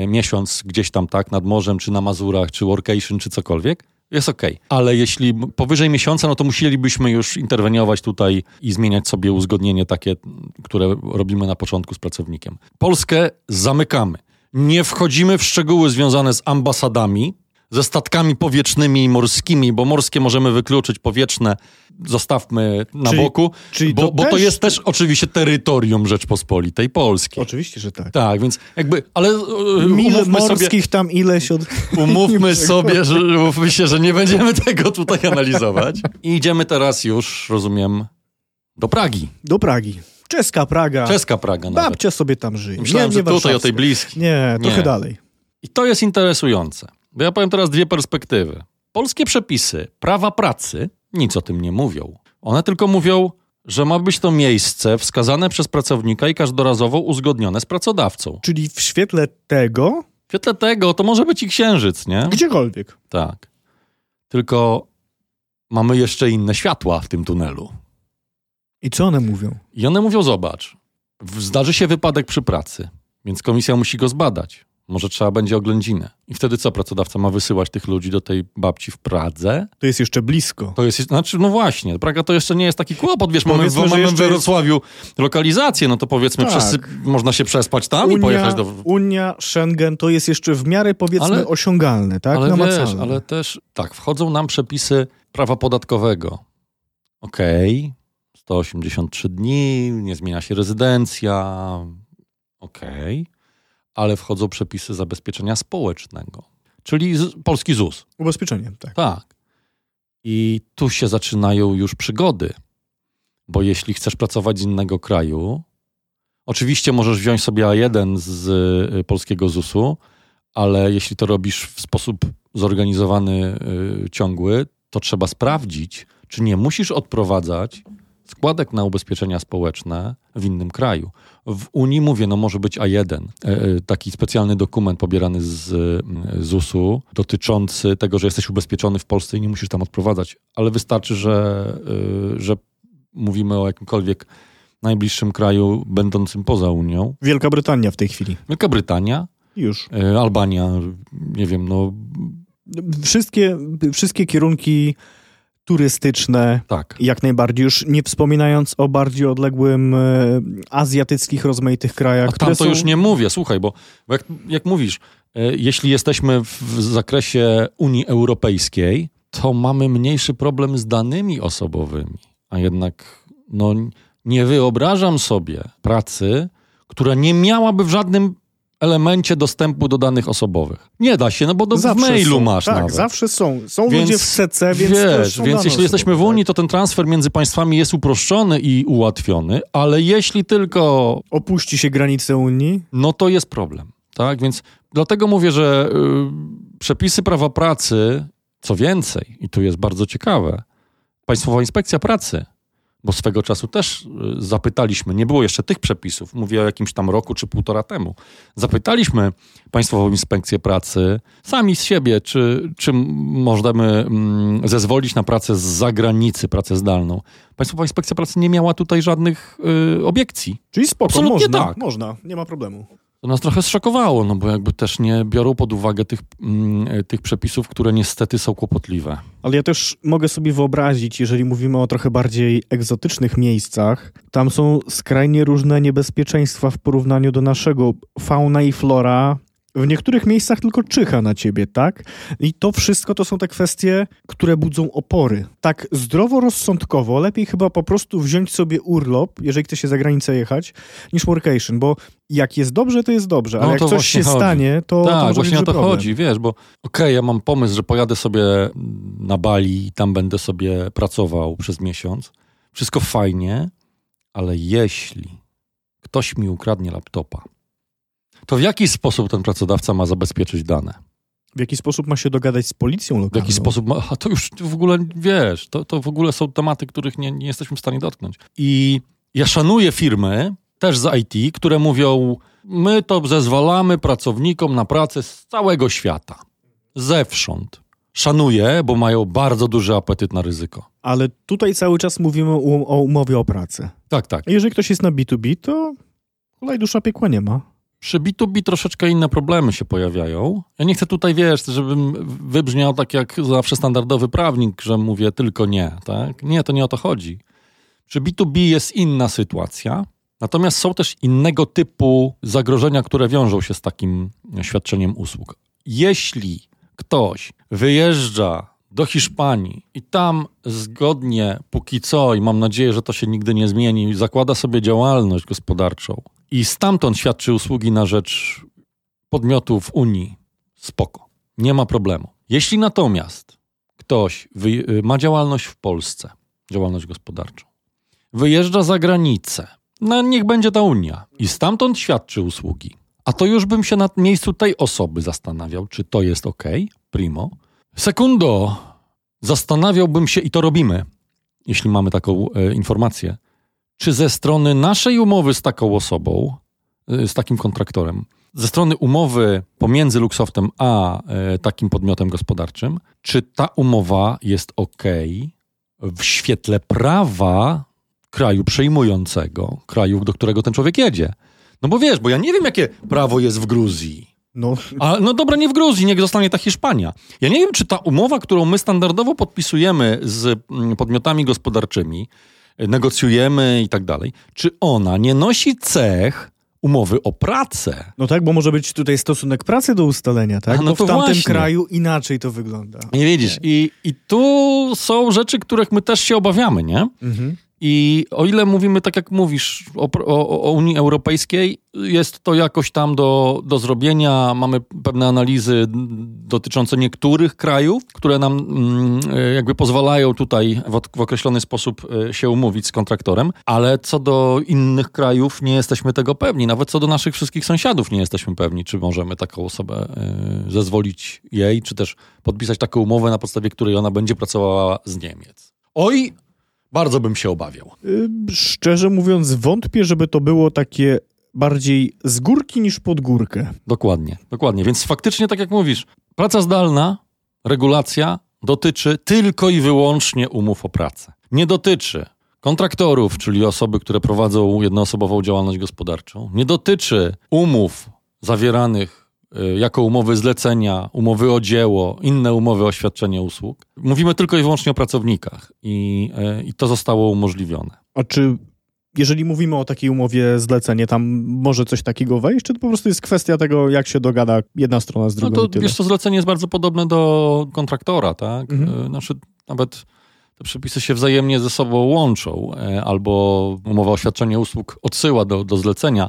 S3: miesiąc gdzieś tam, tak, nad morzem, czy na Mazurach, czy workation, czy cokolwiek, jest ok. Ale jeśli powyżej miesiąca, no to musielibyśmy już interweniować tutaj i zmieniać sobie uzgodnienie takie, które robimy na początku z pracownikiem. Polskę zamykamy. Nie wchodzimy w szczegóły związane z ambasadami, ze statkami powietrznymi i morskimi, bo morskie możemy wykluczyć, powietrzne zostawmy na czyli, boku, czyli bo, to, bo też... to jest też oczywiście terytorium Rzeczpospolitej Polskiej.
S2: Oczywiście, że tak.
S3: Tak, więc jakby, ale
S2: e, Mil morskich sobie, tam ileś od...
S3: Umówmy sobie, że, umówmy się, że nie będziemy tego tutaj analizować. I idziemy teraz już, rozumiem, do Pragi.
S2: Do Pragi. Czeska Praga.
S3: Czeska Praga nawet.
S2: Babcia sobie tam żyje.
S3: Myślałem, nie, nie że tutaj o tej bliskiej.
S2: Nie, trochę nie. dalej.
S3: I to jest interesujące. Bo ja powiem teraz dwie perspektywy. Polskie przepisy prawa pracy nic o tym nie mówią. One tylko mówią, że ma być to miejsce wskazane przez pracownika i każdorazowo uzgodnione z pracodawcą.
S2: Czyli w świetle tego.
S3: W świetle tego to może być i księżyc, nie?
S2: Gdziekolwiek.
S3: Tak. Tylko mamy jeszcze inne światła w tym tunelu.
S2: I co one mówią?
S3: I one mówią: zobacz, zdarzy się wypadek przy pracy, więc komisja musi go zbadać. Może trzeba będzie oględzinę. I wtedy co, pracodawca ma wysyłać tych ludzi do tej babci w Pradze?
S2: To jest jeszcze blisko.
S3: To jest, znaczy, no właśnie, Praga to jeszcze nie jest taki kłopot, wiesz, mamy, w, mamy w Wrocławiu jest... lokalizację, no to powiedzmy, tak. przez, można się przespać tam Unia, i pojechać do...
S2: Unia, Schengen to jest jeszcze w miarę, powiedzmy, ale, osiągalne, tak?
S3: Ale wiesz, ale też, tak, wchodzą nam przepisy prawa podatkowego. Okej, okay. 183 dni, nie zmienia się rezydencja, okej. Okay ale wchodzą przepisy zabezpieczenia społecznego, czyli polski ZUS.
S2: Ubezpieczenie, tak.
S3: Tak. I tu się zaczynają już przygody, bo jeśli chcesz pracować z innego kraju, oczywiście możesz wziąć sobie A1 z y, polskiego ZUS-u, ale jeśli to robisz w sposób zorganizowany, y, ciągły, to trzeba sprawdzić, czy nie musisz odprowadzać składek na ubezpieczenia społeczne w innym kraju. W Unii mówię, no może być A1, e, e, taki specjalny dokument pobierany z mm, ZUS-u dotyczący tego, że jesteś ubezpieczony w Polsce i nie musisz tam odprowadzać, ale wystarczy, że, e, że mówimy o jakimkolwiek najbliższym kraju będącym poza Unią.
S2: Wielka Brytania w tej chwili.
S3: Wielka Brytania.
S2: Już.
S3: Albania, nie wiem, no.
S2: Wszystkie, wszystkie kierunki turystyczne.
S3: Tak.
S2: Jak najbardziej, już nie wspominając o bardziej odległym e, azjatyckich, rozmaitych krajach.
S3: A tam to są... już nie mówię, słuchaj, bo, bo jak, jak mówisz, e, jeśli jesteśmy w zakresie Unii Europejskiej, to mamy mniejszy problem z danymi osobowymi. A jednak no, nie wyobrażam sobie pracy, która nie miałaby w żadnym elemencie dostępu do danych osobowych. Nie da się, no bo do, w mailu
S2: są.
S3: masz
S2: tak,
S3: nawet.
S2: zawsze są. Są więc, ludzie w CC, więc
S3: Wiesz, więc jeśli jesteśmy w Unii, tak. to ten transfer między państwami jest uproszczony i ułatwiony, ale jeśli tylko...
S2: Opuści się granice Unii?
S3: No to jest problem, tak? Więc dlatego mówię, że y, przepisy prawa pracy, co więcej, i tu jest bardzo ciekawe, Państwowa Inspekcja Pracy bo swego czasu też y, zapytaliśmy, nie było jeszcze tych przepisów, mówię o jakimś tam roku czy półtora temu, zapytaliśmy Państwową Inspekcję Pracy sami z siebie, czy, czy możemy mm, zezwolić na pracę z zagranicy, pracę zdalną. Państwowa Inspekcja Pracy nie miała tutaj żadnych y, obiekcji.
S2: Czyli spoko, Absolutnie można, tak. można, nie ma problemu.
S3: To nas trochę zszokowało, no bo jakby też nie biorą pod uwagę tych, mm, e, tych przepisów, które niestety są kłopotliwe.
S2: Ale ja też mogę sobie wyobrazić, jeżeli mówimy o trochę bardziej egzotycznych miejscach, tam są skrajnie różne niebezpieczeństwa w porównaniu do naszego. Fauna i flora w niektórych miejscach tylko czyha na ciebie, tak? I to wszystko to są te kwestie, które budzą opory. Tak zdroworozsądkowo lepiej chyba po prostu wziąć sobie urlop, jeżeli chce się za granicę jechać, niż workation, bo jak jest dobrze, to jest dobrze, ale no, jak coś się chodzi. stanie, to
S3: Tak,
S2: to
S3: właśnie
S2: o
S3: to
S2: problem.
S3: chodzi, wiesz, bo okej, okay, ja mam pomysł, że pojadę sobie na Bali i tam będę sobie pracował przez miesiąc. Wszystko fajnie, ale jeśli ktoś mi ukradnie laptopa, to w jaki sposób ten pracodawca ma zabezpieczyć dane?
S2: W jaki sposób ma się dogadać z policją lokalną?
S3: W jaki sposób ma, a to już w ogóle, wiesz, to, to w ogóle są tematy, których nie, nie jesteśmy w stanie dotknąć. I ja szanuję firmy, też z IT, które mówią, my to zezwalamy pracownikom na pracę z całego świata. Zewsząd. Szanuję, bo mają bardzo duży apetyt na ryzyko.
S2: Ale tutaj cały czas mówimy o umowie o pracę.
S3: Tak, tak.
S2: Jeżeli ktoś jest na B2B, to kolej dusza piekła nie ma.
S3: Przy B2B troszeczkę inne problemy się pojawiają. Ja nie chcę tutaj, wiesz, żebym wybrzmiał tak jak zawsze standardowy prawnik, że mówię tylko nie, tak? Nie, to nie o to chodzi. Przy B2B jest inna sytuacja, natomiast są też innego typu zagrożenia, które wiążą się z takim świadczeniem usług. Jeśli ktoś wyjeżdża do Hiszpanii i tam zgodnie póki co, i mam nadzieję, że to się nigdy nie zmieni, zakłada sobie działalność gospodarczą i stamtąd świadczy usługi na rzecz podmiotów Unii, spoko, nie ma problemu. Jeśli natomiast ktoś y, ma działalność w Polsce, działalność gospodarczą, wyjeżdża za granicę, no niech będzie ta Unia i stamtąd świadczy usługi, a to już bym się na miejscu tej osoby zastanawiał, czy to jest ok, primo. Sekundo, zastanawiałbym się, i to robimy, jeśli mamy taką e, informację, czy ze strony naszej umowy z taką osobą, y, z takim kontraktorem, ze strony umowy pomiędzy Luxoftem a e, takim podmiotem gospodarczym, czy ta umowa jest ok w świetle prawa kraju przejmującego, kraju, do którego ten człowiek jedzie. No bo wiesz, bo ja nie wiem, jakie prawo jest w Gruzji. No. A, no dobra, nie w Gruzji, niech zostanie ta Hiszpania. Ja nie wiem, czy ta umowa, którą my standardowo podpisujemy z mm, podmiotami gospodarczymi, negocjujemy i tak dalej, czy ona nie nosi cech umowy o pracę.
S2: No tak, bo może być tutaj stosunek pracy do ustalenia, tak? A, no bo to w tamtym właśnie. kraju inaczej to wygląda.
S3: Nie widzisz, i, i tu są rzeczy, których my też się obawiamy, nie? Mhm. I o ile mówimy, tak jak mówisz, o, o, o, Unii Europejskiej, jest to jakoś tam do, do zrobienia. Mamy pewne analizy dotyczące niektórych krajów, które nam mm, jakby pozwalają tutaj w, określony sposób e, się umówić z kontraktorem, ale co do innych krajów nie jesteśmy tego pewni. Nawet co do naszych wszystkich sąsiadów nie jesteśmy pewni, czy możemy taką osobę y, zezwolić jej, czy też podpisać taką umowę, na podstawie której ona będzie pracowała z Niemiec. Oj, Bardzo bym się obawiał.
S2: Y, szczerze mówiąc, wątpię, żeby to było takie bardziej z górki niż pod górkę.
S3: Dokładnie, dokładnie. Więc faktycznie, tak jak mówisz, praca zdalna, regulacja dotyczy tylko i wyłącznie umów o pracę. Nie dotyczy kontraktorów, czyli osoby, które prowadzą jednoosobową działalność gospodarczą. Nie dotyczy umów zawieranych jako umowy zlecenia, umowy o dzieło, inne umowy o świadczenie usług. Mówimy tylko i wyłącznie o pracownikach i, y, i to zostało umożliwione.
S2: A czy jeżeli mówimy o takiej umowie zlecenie, tam może coś takiego wejść, czy to po prostu jest kwestia tego, jak się dogada jedna strona z drugą?
S3: No to wiesz, to zlecenie jest bardzo podobne do kontraktora, tak? Mhm. Znaczy nawet te przepisy się wzajemnie ze sobą łączą, albo umowa o świadczenie usług odsyła do, do zlecenia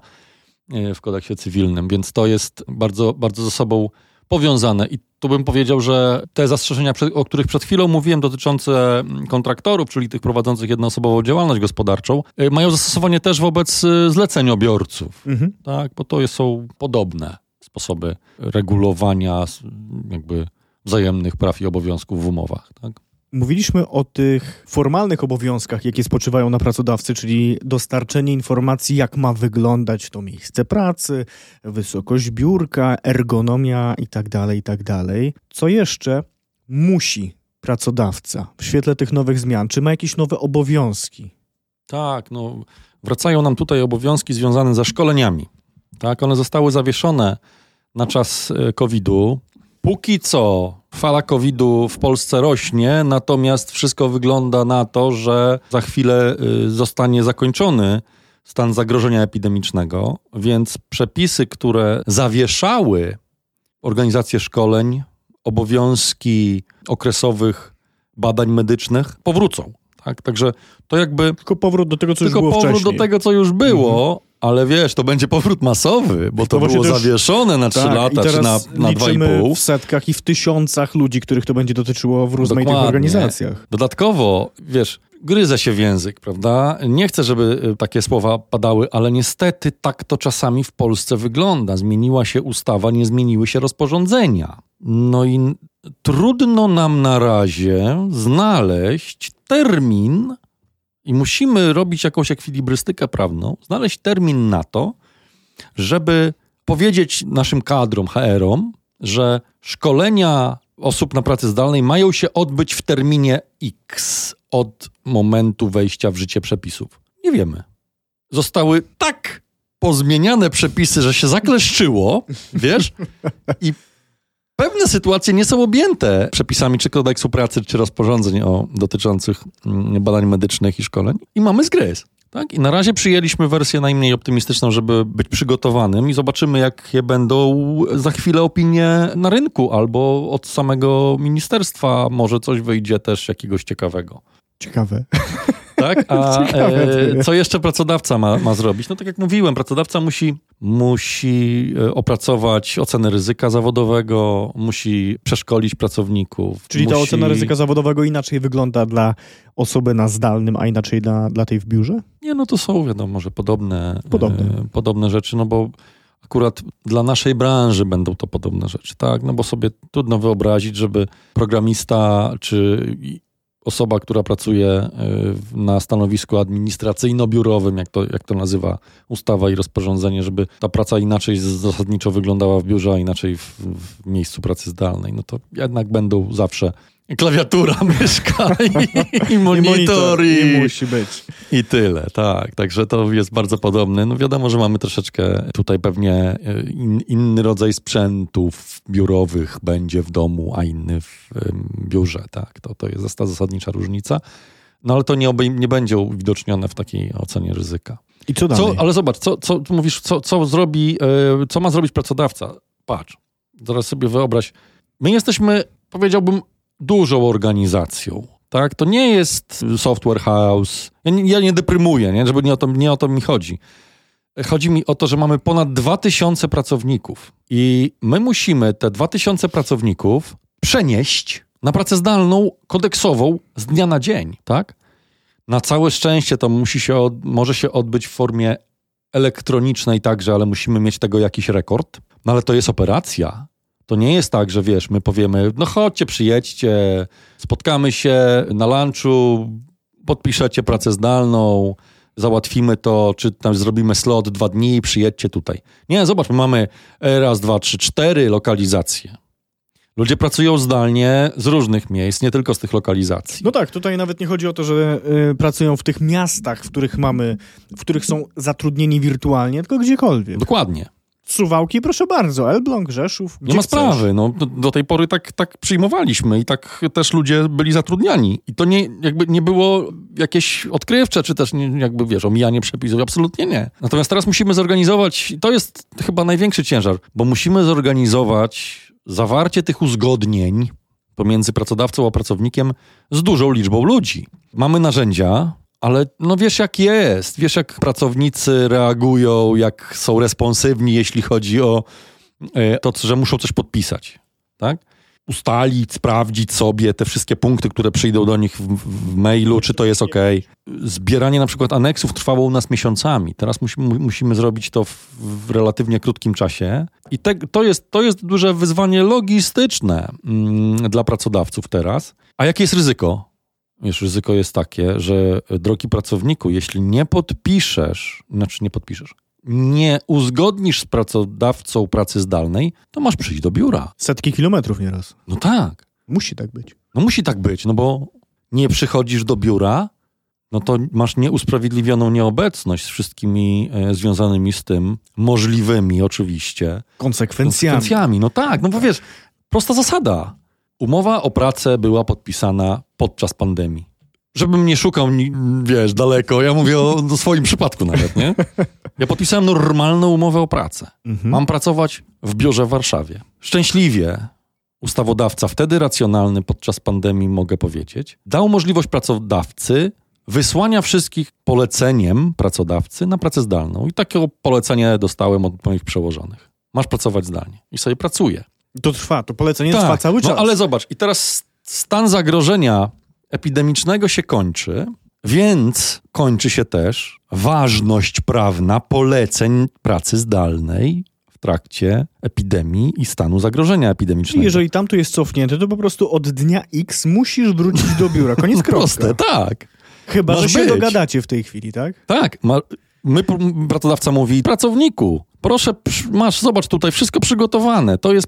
S3: w kodeksie cywilnym, więc to jest bardzo, bardzo ze sobą powiązane. I tu bym powiedział, że te zastrzeżenia, o których przed chwilą mówiłem, dotyczące mm, kontraktorów, czyli tych prowadzących jednoosobową działalność gospodarczą, y, mają zastosowanie też wobec y, zleceniobiorców, mhm. tak? bo to są podobne sposoby regulowania jakby wzajemnych praw i obowiązków w umowach. Tak?
S2: Mówiliśmy o tych formalnych obowiązkach, jakie spoczywają na pracodawcy, czyli dostarczenie informacji, jak ma wyglądać to miejsce pracy, wysokość biurka, ergonomia itd., tak itd. Tak Co jeszcze musi pracodawca w świetle tych nowych zmian? Czy ma jakieś nowe obowiązki?
S3: Tak, no wracają nam tutaj obowiązki związane ze szkoleniami. Tak, one zostały zawieszone na czas e, COVID-u. Póki co fala COVID-u w Polsce rośnie, natomiast wszystko wygląda na to, że za chwilę y, zostanie zakończony stan zagrożenia epidemicznego, więc przepisy, które zawieszały organizację szkoleń, obowiązki okresowych badań medycznych, powrócą. Tak? Także to jakby.
S2: Tylko powrót do tego, co już było
S3: powrót
S2: wcześniej.
S3: do tego, co już było, mhm. Ale wiesz, to będzie powrót masowy, bo to, to było też, zawieszone na 3 tak, lata czy na, na 2,5.
S2: w setkach i w tysiącach ludzi, których to będzie dotyczyło w rozmaitych organizacjach.
S3: Dodatkowo, wiesz, gryzę się w język, prawda? Nie chcę, żeby y, takie słowa padały, ale niestety tak to czasami w Polsce wygląda. Zmieniła się ustawa, nie zmieniły się rozporządzenia. No i trudno nam na razie znaleźć termin, i musimy robić jakąś ekwilibrystykę prawną, znaleźć termin na to, żeby powiedzieć naszym kadrom, HR-om, że szkolenia osób na pracy zdalnej mają się odbyć w terminie X od momentu wejścia w życie przepisów. Nie wiemy. Zostały tak pozmieniane przepisy, że się zakleszczyło, wiesz? I Pewne sytuacje nie są objęte przepisami czy kodeksu pracy, czy rozporządzeń o, dotyczących mm, badań medycznych i szkoleń i mamy zgryz. Tak? I na razie przyjęliśmy wersję najmniej optymistyczną, żeby być przygotowanym i zobaczymy, jakie będą za chwilę opinie na rynku albo od samego ministerstwa może coś wyjdzie też jakiegoś ciekawego.
S2: Ciekawe.
S3: Tak? A e, co jeszcze pracodawca ma, ma zrobić? No tak jak mówiłem, pracodawca musi, musi e, opracować ocenę ryzyka zawodowego, musi przeszkolić pracowników.
S2: Czyli
S3: musi...
S2: ta ocena ryzyka zawodowego inaczej wygląda dla osoby na zdalnym, a inaczej dla, dla tej w biurze?
S3: Nie, no to są wiadomo, może podobne, podobne. E, podobne rzeczy, no bo akurat dla naszej branży będą to podobne rzeczy, tak? No bo sobie trudno wyobrazić, żeby programista czy osoba, która pracuje e, na stanowisku administracyjno-biurowym, jak to, jak to nazywa ustawa i rozporządzenie, żeby ta praca inaczej zasadniczo wyglądała w biurze, a inaczej w, w miejscu pracy zdalnej, no to jednak będą zawsze klawiatura, myszka i, i monitor. I,
S2: I, musi być.
S3: I tyle, tak. Także to jest bardzo podobne. No wiadomo, że mamy troszeczkę tutaj pewnie e, in, inny rodzaj sprzętów biurowych będzie w domu, a inny w biurze, tak. To, to jest ta zasadnicza różnica. No ale to nie, obej- nie będzie uwidocznione w takiej ocenie ryzyka.
S2: I co dalej?
S3: Co, ale zobacz, co, co mówisz, co, co zrobi, yy, co ma zrobić pracodawca? Patrz, zaraz sobie wyobraź. My jesteśmy, powiedziałbym, dużą organizacją. Tak? To nie jest software house. Ja nie, ja nie deprymuję, nie? żeby nie o, to, nie o to mi chodzi. Chodzi mi o to, że mamy ponad 2000 pracowników i my musimy te 2000 pracowników przenieść na pracę zdalną, kodeksową z dnia na dzień, tak? Na całe szczęście to musi się od, może się odbyć w formie elektronicznej także, ale musimy mieć tego jakiś rekord. No ale to jest operacja. To nie jest tak, że wiesz, my powiemy, no chodźcie, przyjedźcie, spotkamy się na lunchu, podpiszecie pracę zdalną, załatwimy to, czy tam zrobimy slot dwa dni, przyjedźcie tutaj. Nie, zobacz, my mamy raz, dwa, trzy, cztery lokalizacje. Ludzie pracują zdalnie z różnych miejsc, nie tylko z tych lokalizacji.
S2: No tak, tutaj nawet nie chodzi o to, że y, pracują w tych miastach, w których mamy, w których są zatrudnieni wirtualnie, tylko gdziekolwiek.
S3: Dokładnie.
S2: Suwałki, proszę bardzo, Elbląg, Rzeszów.
S3: Nie ma sprawy. No, do, do, tej pory tak, tak przyjmowaliśmy i tak też ludzie byli zatrudniani. I to nie, jakby nie było jakieś odkrywcze, czy też nie, jakby wiesz, omijanie przepisów. Absolutnie nie. Natomiast teraz musimy zorganizować, to jest chyba największy ciężar, bo musimy zorganizować zawarcie tych uzgodnień pomiędzy pracodawcą a pracownikiem z dużą liczbą ludzi. Mamy narzędzia, ale no wiesz jak jest, wiesz jak pracownicy reagują, jak są responsywni, jeśli chodzi o e, to, że muszą coś podpisać, tak? ustalić, sprawdzić sobie te wszystkie punkty, które przyjdą do nich w, w mailu, czy to jest ok. Zbieranie na przykład aneksów trwało u nas miesiącami. Teraz musimy, musimy zrobić to w, w relatywnie krótkim czasie. I te, to, jest, to jest duże wyzwanie logistyczne mm, dla pracodawców teraz. A jakie jest ryzyko? Wiesz, ryzyko jest takie, że drogi pracowniku, jeśli nie podpiszesz, znaczy nie podpiszesz, nie uzgodnisz z pracodawcą pracy zdalnej, to masz przyjść do biura.
S2: Setki kilometrów nieraz.
S3: No tak.
S2: Musi tak być.
S3: No musi tak być, no bo nie przychodzisz do biura, no to masz nieusprawiedliwioną nieobecność z wszystkimi e, związanymi z tym, możliwymi oczywiście.
S2: Konsekwencjami.
S3: Konsekwencjami, no tak, no bo wiesz, prosta zasada. Umowa o pracę była podpisana podczas pandemii żebym nie szukał, wiesz, daleko. Ja mówię o, o swoim przypadku nawet, nie? Ja podpisałem normalną umowę o pracę. Mhm. Mam pracować w biurze w Warszawie. Szczęśliwie ustawodawca, wtedy racjonalny podczas pandemii, mogę powiedzieć, dał możliwość pracodawcy wysłania wszystkich poleceniem pracodawcy na pracę zdalną. I takie polecenie dostałem od moich przełożonych. Masz pracować zdalnie. I sobie pracuję.
S2: To trwa, to polecenie tak. trwa cały no, czas.
S3: No ale zobacz, i teraz stan zagrożenia epidemicznego się kończy, więc kończy się też ważność prawna poleceń pracy zdalnej w trakcie epidemii i stanu zagrożenia epidemicznego.
S2: Jeżeli tam to jest cofnięte, to po prostu od dnia X musisz wrócić do biura. Koniec kropka.
S3: Proste, tak.
S2: Chyba, Masz że się być. dogadacie w tej chwili, tak?
S3: Tak. Ma, my, pracodawca mówi, pracowniku, proszę, masz, zobacz tutaj, wszystko przygotowane. To jest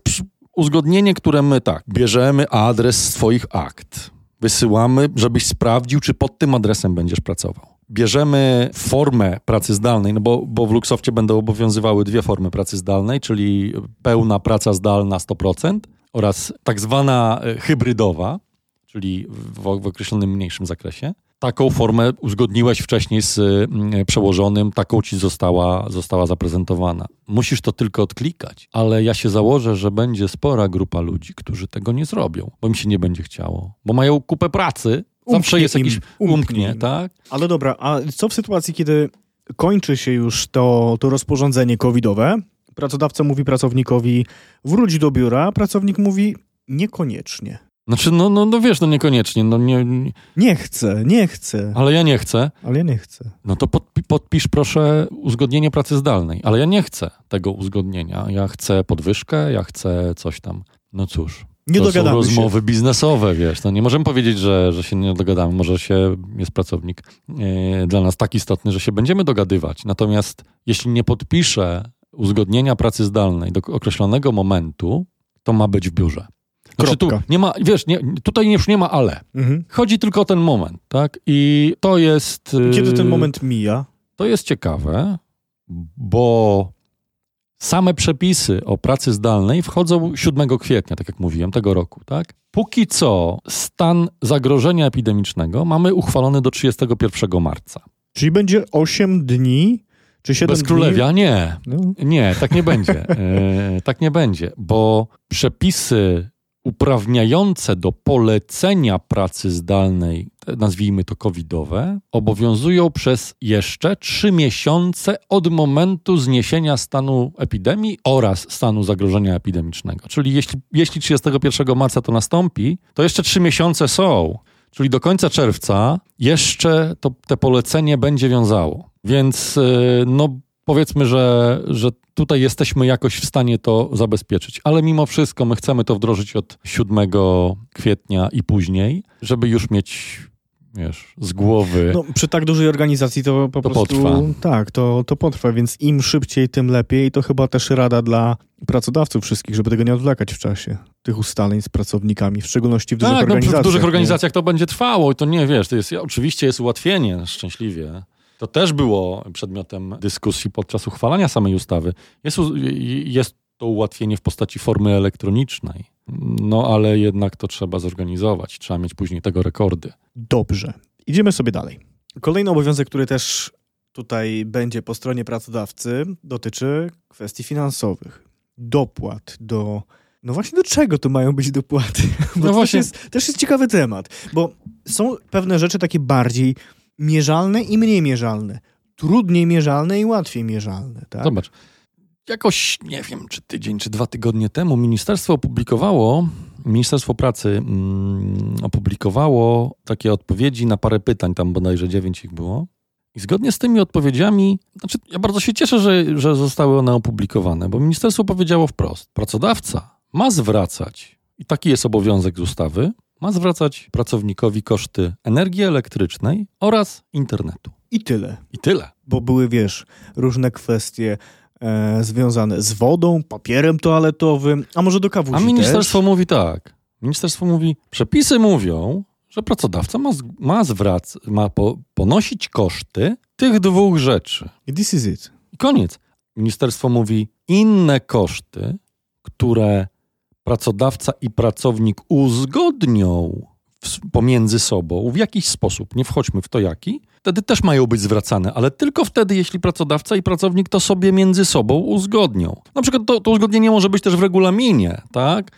S3: uzgodnienie, które my tak, bierzemy adres swoich akt wysyłamy, żebyś sprawdził, czy pod tym adresem będziesz pracował. Bierzemy formę pracy zdalnej, no bo, bo w Luxoftie będą obowiązywały dwie formy pracy zdalnej, czyli pełna praca zdalna 100% oraz tak zwana e, hybrydowa, czyli w, w określonym mniejszym zakresie taką formę uzgodniłeś wcześniej z mm, przełożonym, taką ci została, została zaprezentowana. Musisz to tylko odklikać, ale ja się założę, że będzie spora grupa ludzi, którzy tego nie zrobią, bo mi się nie będzie chciało, bo mają kupę pracy, zawsze jest jakiś umknie, umknie, tak?
S2: Ale dobra, a co w sytuacji, kiedy kończy się już to, to rozporządzenie covidowe, pracodawca mówi pracownikowi wróć do biura, pracownik mówi niekoniecznie.
S3: Znaczy, no, no, no wiesz, no niekoniecznie. No nie,
S2: nie... nie chcę, nie chcę.
S3: Ale ja nie chcę.
S2: Ale ja nie chcę.
S3: No to podpi podpisz proszę uzgodnienie pracy zdalnej. Ale ja nie chcę tego uzgodnienia. Ja chcę podwyżkę, ja chcę coś tam. No cóż.
S2: Nie to
S3: są rozmowy się. biznesowe, wiesz. No nie możemy powiedzieć, że, że się nie dogadamy. Może się jest pracownik e, dla nas tak istotny, że się będziemy dogadywać. Natomiast jeśli nie podpiszę uzgodnienia pracy zdalnej do określonego momentu, to ma być w biurze. Znaczy tu nie ma, wiesz, nie, tutaj już nie ma ale. Mhm. Chodzi tylko o ten moment, tak? I to jest...
S2: Y, Kiedy ten moment mija?
S3: To jest ciekawe, bo same przepisy o pracy zdalnej wchodzą 7 kwietnia, tak jak mówiłem, tego roku, tak? Póki co stan zagrożenia epidemicznego mamy uchwalony do 31 marca.
S2: Czyli będzie 8 dni czy 7
S3: Bez królewia? Dni? Nie. No. Nie, tak nie będzie. E, tak nie będzie, bo przepisy uprawniające do polecenia pracy zdalnej, nazwijmy to covidowe, obowiązują przez jeszcze trzy miesiące od momentu zniesienia stanu epidemii oraz stanu zagrożenia epidemicznego. Czyli jeśli, jeśli 31 marca to nastąpi, to jeszcze trzy miesiące są. Czyli do końca czerwca jeszcze to, te polecenie będzie wiązało. Więc y, no, powiedzmy, że, że tutaj jesteśmy jakoś w stanie to zabezpieczyć. Ale mimo wszystko my chcemy to wdrożyć od 7 kwietnia i później, żeby już mieć wiesz, z głowy.
S2: No, przy tak dużej organizacji to po
S3: To
S2: prostu...
S3: potrwa.
S2: Tak, to, to potrwa, więc im szybciej, tym lepiej. To chyba też rada dla pracodawców wszystkich, żeby tego nie odwlekać w czasie. Tych ustaleń z pracownikami, w szczególności w dużych
S3: tak, no,
S2: organizacjach.
S3: w dużych
S2: nie?
S3: organizacjach to będzie trwało i to nie, wiesz, to jest, oczywiście jest ułatwienie, szczęśliwie. To też było przedmiotem dyskusji podczas uchwalania samej ustawy. Jest, jest to ułatwienie w postaci formy elektronicznej, no ale jednak to trzeba zorganizować, trzeba mieć później tego rekordy.
S2: Dobrze. Idziemy sobie dalej. Kolejny obowiązek, który też tutaj będzie po stronie pracodawcy, dotyczy kwestii finansowych. Dopłat do. No właśnie, do czego to mają być dopłaty? Bo
S3: No
S2: to
S3: właśnie.
S2: Też, jest, też jest ciekawy temat, bo są pewne rzeczy takie bardziej mierzalne i mniej mierzalne. Trudniej mierzalne i łatwiej mierzalne. Tak?
S3: Zobacz, jakoś, nie wiem, czy tydzień, czy dwa tygodnie temu ministerstwo opublikowało, Ministerstwo Pracy mm, opublikowało takie odpowiedzi na parę pytań, tam bodajże dziewięć ich było. I zgodnie z tymi odpowiedziami, znaczy ja bardzo się cieszę, że, że zostały one opublikowane, bo ministerstwo powiedziało wprost, pracodawca ma zwracać, i taki jest obowiązek z ustawy, ma zwracać pracownikowi koszty energii elektrycznej oraz internetu.
S2: I tyle.
S3: I tyle.
S2: Bo były, wiesz, różne kwestie e, związane z wodą, papierem toaletowym, a może do kawusi
S3: A ministerstwo
S2: też?
S3: mówi tak. Ministerstwo mówi, przepisy mówią, że pracodawca ma, ma, zwrac, ma po, ponosić koszty tych dwóch rzeczy.
S2: I This is it.
S3: I koniec. Ministerstwo mówi inne koszty, które pracodawca i pracownik uzgodnią pomiędzy sobą w jakiś sposób, nie wchodźmy w to jaki, wtedy też mają być zwracane, ale tylko wtedy, jeśli pracodawca i pracownik to sobie między sobą uzgodnią. Na przykład to, to uzgodnienie może być też w regulaminie, tak?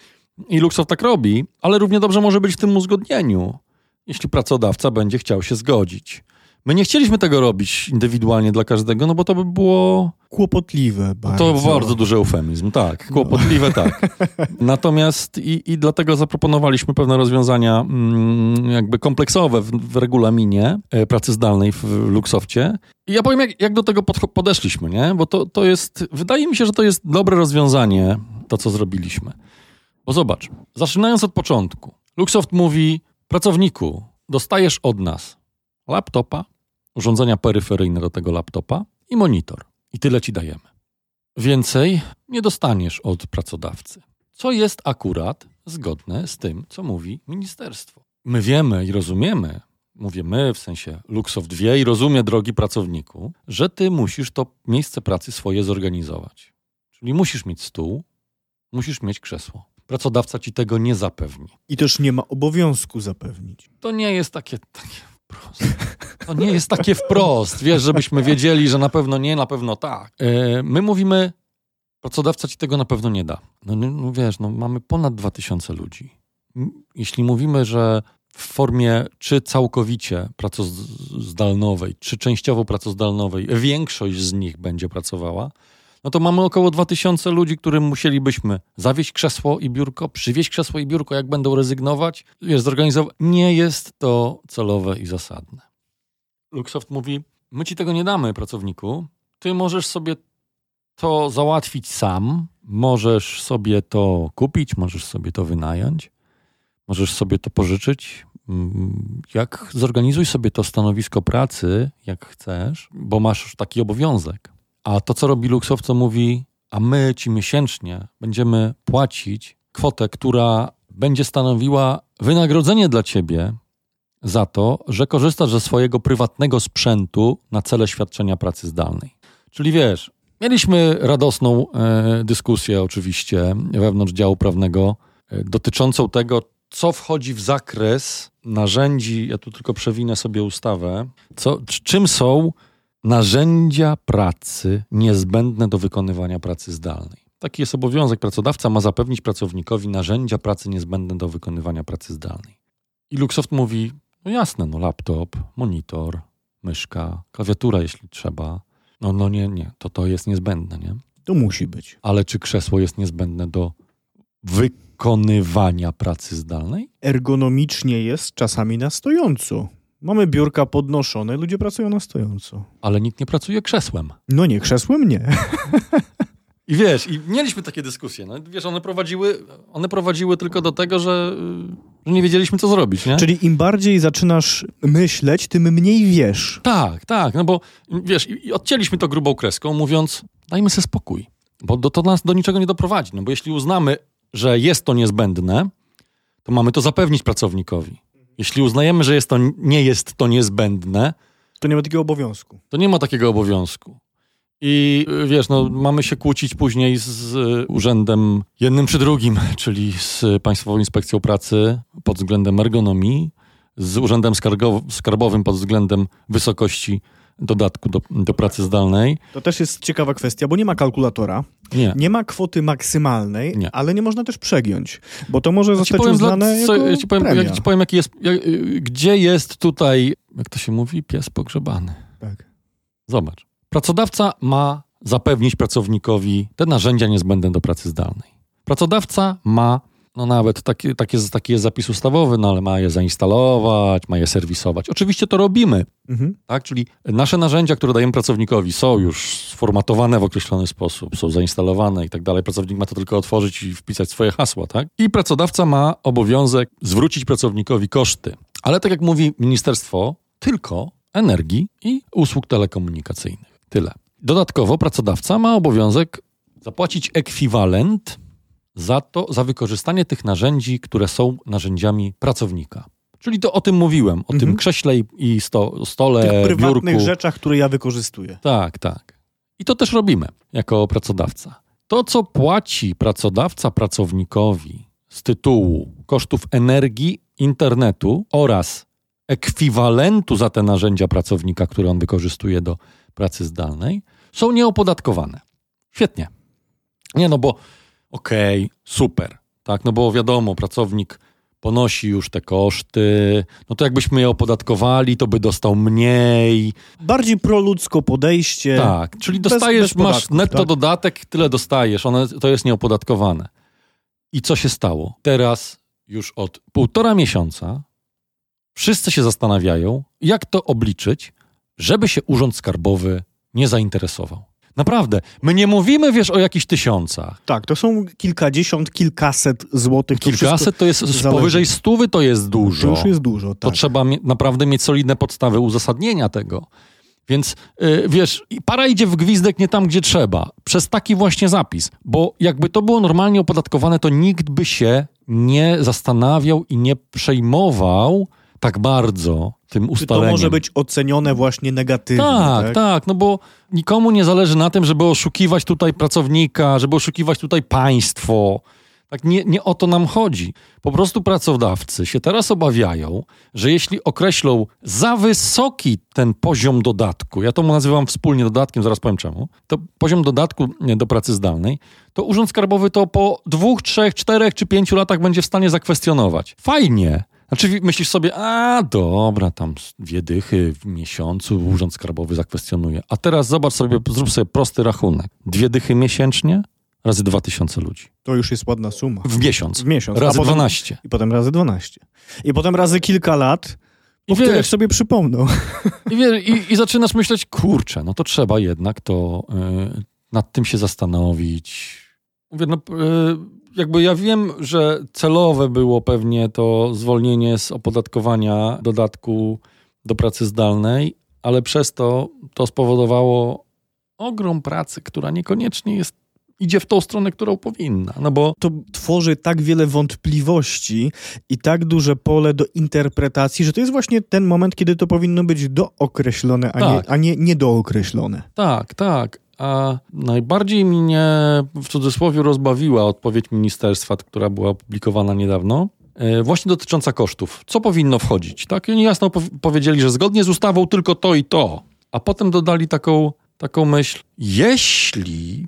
S3: I Luxoft tak robi, ale równie dobrze może być w tym uzgodnieniu, jeśli pracodawca będzie chciał się zgodzić. My nie chcieliśmy tego robić indywidualnie dla każdego, no bo to by było
S2: Kłopotliwe bardzo.
S3: to bardzo duży eufemizm, tak. Kłopotliwe, tak. Natomiast i, i dlatego zaproponowaliśmy pewne rozwiązania mm, jakby kompleksowe w, w regulaminie e, pracy zdalnej w Luxofcie. I ja powiem, jak, jak do tego podcho- podeszliśmy, nie? Bo to, to jest, wydaje mi się, że to jest dobre rozwiązanie, to co zrobiliśmy. Bo zobacz, zaczynając od początku, Luxoft mówi, pracowniku, dostajesz od nas laptopa, urządzenia peryferyjne do tego laptopa i monitor. I tyle ci dajemy. Więcej nie dostaniesz od pracodawcy. Co jest akurat zgodne z tym, co mówi ministerstwo. My wiemy i rozumiemy, mówię my, w sensie Luxoft wie i rozumie, drogi pracowniku, że ty musisz to miejsce pracy swoje zorganizować. Czyli musisz mieć stół, musisz mieć krzesło. Pracodawca ci tego nie zapewni.
S2: I też nie ma obowiązku zapewnić.
S3: To nie jest takie, takie wprost. To nie jest takie wprost, wiesz, żebyśmy wiedzieli, że na pewno nie, na pewno tak. E, My mówimy, pracodawca ci tego na pewno nie da. No, no, no wiesz, no, mamy ponad 2000 ludzi. Jeśli mówimy, że w formie czy całkowicie pracozdalnowej, czy częściowo pracozdalnowej, większość z nich będzie pracowała, no to mamy około 2000 ludzi, którym musielibyśmy zawieźć krzesło i biurko, przywieźć krzesło i biurko, jak będą rezygnować, wiesz, zorganizować. Nie jest to celowe i zasadne. Luxoft mówi, my ci tego nie damy, pracowniku. Ty możesz sobie to załatwić sam, możesz sobie to kupić, możesz sobie to wynająć, możesz sobie to pożyczyć. Mm, Jak zorganizuj sobie to stanowisko pracy, jak chcesz, bo masz taki obowiązek. A to, co robi Luxoft, to mówi, a my ci miesięcznie będziemy płacić kwotę, która będzie stanowiła wynagrodzenie dla ciebie za to, że korzystasz ze swojego prywatnego sprzętu na cele świadczenia pracy zdalnej. Czyli wiesz, mieliśmy radosną e, dyskusję oczywiście wewnątrz działu prawnego e, dotyczącą tego, co wchodzi w zakres narzędzi, ja tu tylko przewinę sobie ustawę, co, czym są narzędzia pracy niezbędne do wykonywania pracy zdalnej. Taki jest obowiązek. Pracodawca ma zapewnić pracownikowi narzędzia pracy niezbędne do wykonywania pracy zdalnej. I Luxoft mówi, no jasne, no laptop, monitor, myszka, klawiatura, jeśli trzeba. No, no nie, nie, to to jest niezbędne, nie?
S2: To musi być.
S3: Ale czy krzesło jest niezbędne do wykonywania pracy zdalnej?
S2: Ergonomicznie jest czasami na stojąco. Mamy biurka podnoszone, ludzie pracują na stojąco.
S3: Ale nikt nie pracuje krzesłem.
S2: No nie, krzesłem nie.
S3: I wiesz, i mieliśmy takie dyskusje. No, wiesz, one prowadziły, one prowadziły tylko do tego, że, że nie wiedzieliśmy, co zrobić, nie?
S2: Czyli im bardziej zaczynasz myśleć, tym mniej wiesz.
S3: Tak, tak, no bo wiesz, i, i odcięliśmy to grubą kreską, mówiąc, dajmy sobie spokój, bo do, to nas do niczego nie doprowadzi. No bo jeśli uznamy, że jest to niezbędne, to mamy to zapewnić pracownikowi. Jeśli uznajemy, że jest to, nie jest to niezbędne,
S2: To nie ma takiego obowiązku.
S3: to nie ma takiego obowiązku. I y, wiesz, no, mamy się kłócić później z urzędem jednym czy drugim, czyli z Państwową Inspekcją Pracy pod względem ergonomii, z urzędem skargo- skarbowym pod względem wysokości dodatku do, do pracy zdalnej.
S2: To też jest ciekawa kwestia, bo nie ma kalkulatora,
S3: Nie.
S2: nie ma kwoty maksymalnej,
S3: Nie.
S2: ale nie można też przegiąć, bo to może
S3: Ja
S2: zostać
S3: powiem, dla-
S2: uznane
S3: co-
S2: jako
S3: ja ci powiem,
S2: premia.
S3: jak ci powiem, jaki jest, jak, gdzie jest tutaj, jak to się mówi, pies pogrzebany.
S2: Tak.
S3: Zobacz. Pracodawca ma zapewnić pracownikowi te narzędzia niezbędne do pracy zdalnej. Pracodawca ma, no nawet taki, taki, jest, taki jest zapis ustawowy, no ale ma je zainstalować, ma je serwisować. Oczywiście to robimy,
S2: Mhm.
S3: tak? Czyli nasze narzędzia, które dajemy pracownikowi, są już sformatowane w określony sposób, są zainstalowane i tak dalej. Pracownik ma to tylko otworzyć i wpisać swoje hasła, tak? I pracodawca ma obowiązek zwrócić pracownikowi koszty. Ale tak jak mówi ministerstwo, tylko energii i usług telekomunikacyjnych. Tyle. Dodatkowo pracodawca ma obowiązek zapłacić ekwiwalent za to, za wykorzystanie tych narzędzi, które są narzędziami pracownika. Czyli to o tym mówiłem, o tym
S2: Mhm.
S3: krześle i- i sto, stole,
S2: Tych prywatnych
S3: biurku.
S2: rzeczach, które ja wykorzystuję.
S3: Tak, tak. I to też robimy jako pracodawca. To, co płaci pracodawca pracownikowi z tytułu kosztów energii, internetu oraz ekwiwalentu za te narzędzia pracownika, które on wykorzystuje do pracy zdalnej, są nieopodatkowane. Świetnie. Nie, no bo okej, super. Tak, no bo wiadomo, pracownik ponosi już te koszty, no to jakbyśmy je opodatkowali, to by dostał mniej,
S2: Bardziej proludzko podejście.
S3: tak, czyli
S2: bez-
S3: dostajesz,
S2: bez
S3: masz
S2: podatków,
S3: netto
S2: tak?
S3: dodatek, tyle dostajesz, one, to jest nieopodatkowane. I co się stało? Teraz już od półtora miesiąca wszyscy się zastanawiają, jak to obliczyć, żeby się Urząd Skarbowy nie zainteresował. Naprawdę, my nie mówimy, wiesz, o jakichś tysiącach.
S2: Tak, to są kilkadziesiąt, kilkaset złotych. To
S3: Kilkaset to jest,
S2: zależy.
S3: powyżej stówy to jest
S2: To
S3: dużo.
S2: już jest dużo,
S3: to
S2: tak.
S3: trzeba mie- naprawdę mieć solidne podstawy uzasadnienia tego. Więc yy, wiesz, para idzie w gwizdek nie tam, gdzie trzeba. Przez taki właśnie zapis. Bo jakby to było normalnie opodatkowane, to nikt by się nie zastanawiał i nie przejmował tak bardzo tym
S2: Czy to
S3: ustaleniem.
S2: może być ocenione właśnie negatywnie,
S3: tak,
S2: tak?
S3: tak, no bo nikomu nie zależy na tym, żeby oszukiwać tutaj pracownika, żeby oszukiwać tutaj państwo. Tak nie, nie o to nam chodzi. Po prostu pracodawcy się teraz obawiają, że jeśli określą za wysoki ten poziom dodatku, ja to mu nazywam wspólnie dodatkiem, zaraz powiem czemu, to poziom dodatku do pracy zdalnej, to Urząd Skarbowy to po dwóch, trzech, czterech czy pięciu latach będzie w stanie zakwestionować. Fajnie. Znaczy myślisz sobie, a dobra, tam dwie dychy w miesiącu Urząd Skarbowy zakwestionuje. A teraz zobacz sobie, zrób sobie prosty rachunek. Dwie dychy miesięcznie razy dwa tysiące ludzi.
S2: To już jest ładna suma.
S3: W miesiąc.
S2: W miesiąc.
S3: Razy
S2: potem-
S3: 12.
S2: I potem razy 12. I potem razy kilka lat,
S3: I
S2: których
S3: wiesz,
S2: sobie przypomną.
S3: i, wie, i, i zaczynasz myśleć, kurczę, no to trzeba jednak to y, nad tym się zastanowić. Mówię, no, y, jakby ja wiem, że celowe było pewnie to zwolnienie z opodatkowania dodatku do pracy zdalnej, ale przez to to spowodowało ogrom pracy, która niekoniecznie jest, idzie w tą stronę, którą powinna. No bo
S2: To tworzy tak wiele wątpliwości i tak duże pole do interpretacji, że to jest właśnie ten moment, kiedy to powinno być dookreślone, a, nie,
S3: Tak.
S2: a nie niedookreślone.
S3: Tak, tak. A najbardziej mnie w cudzysłowie rozbawiła odpowiedź ministerstwa, która była opublikowana niedawno, e, właśnie dotycząca kosztów. Co powinno wchodzić? Tak, oni jasno pow- powiedzieli, że zgodnie z ustawą tylko to i to. A potem dodali taką, taką myśl, jeśli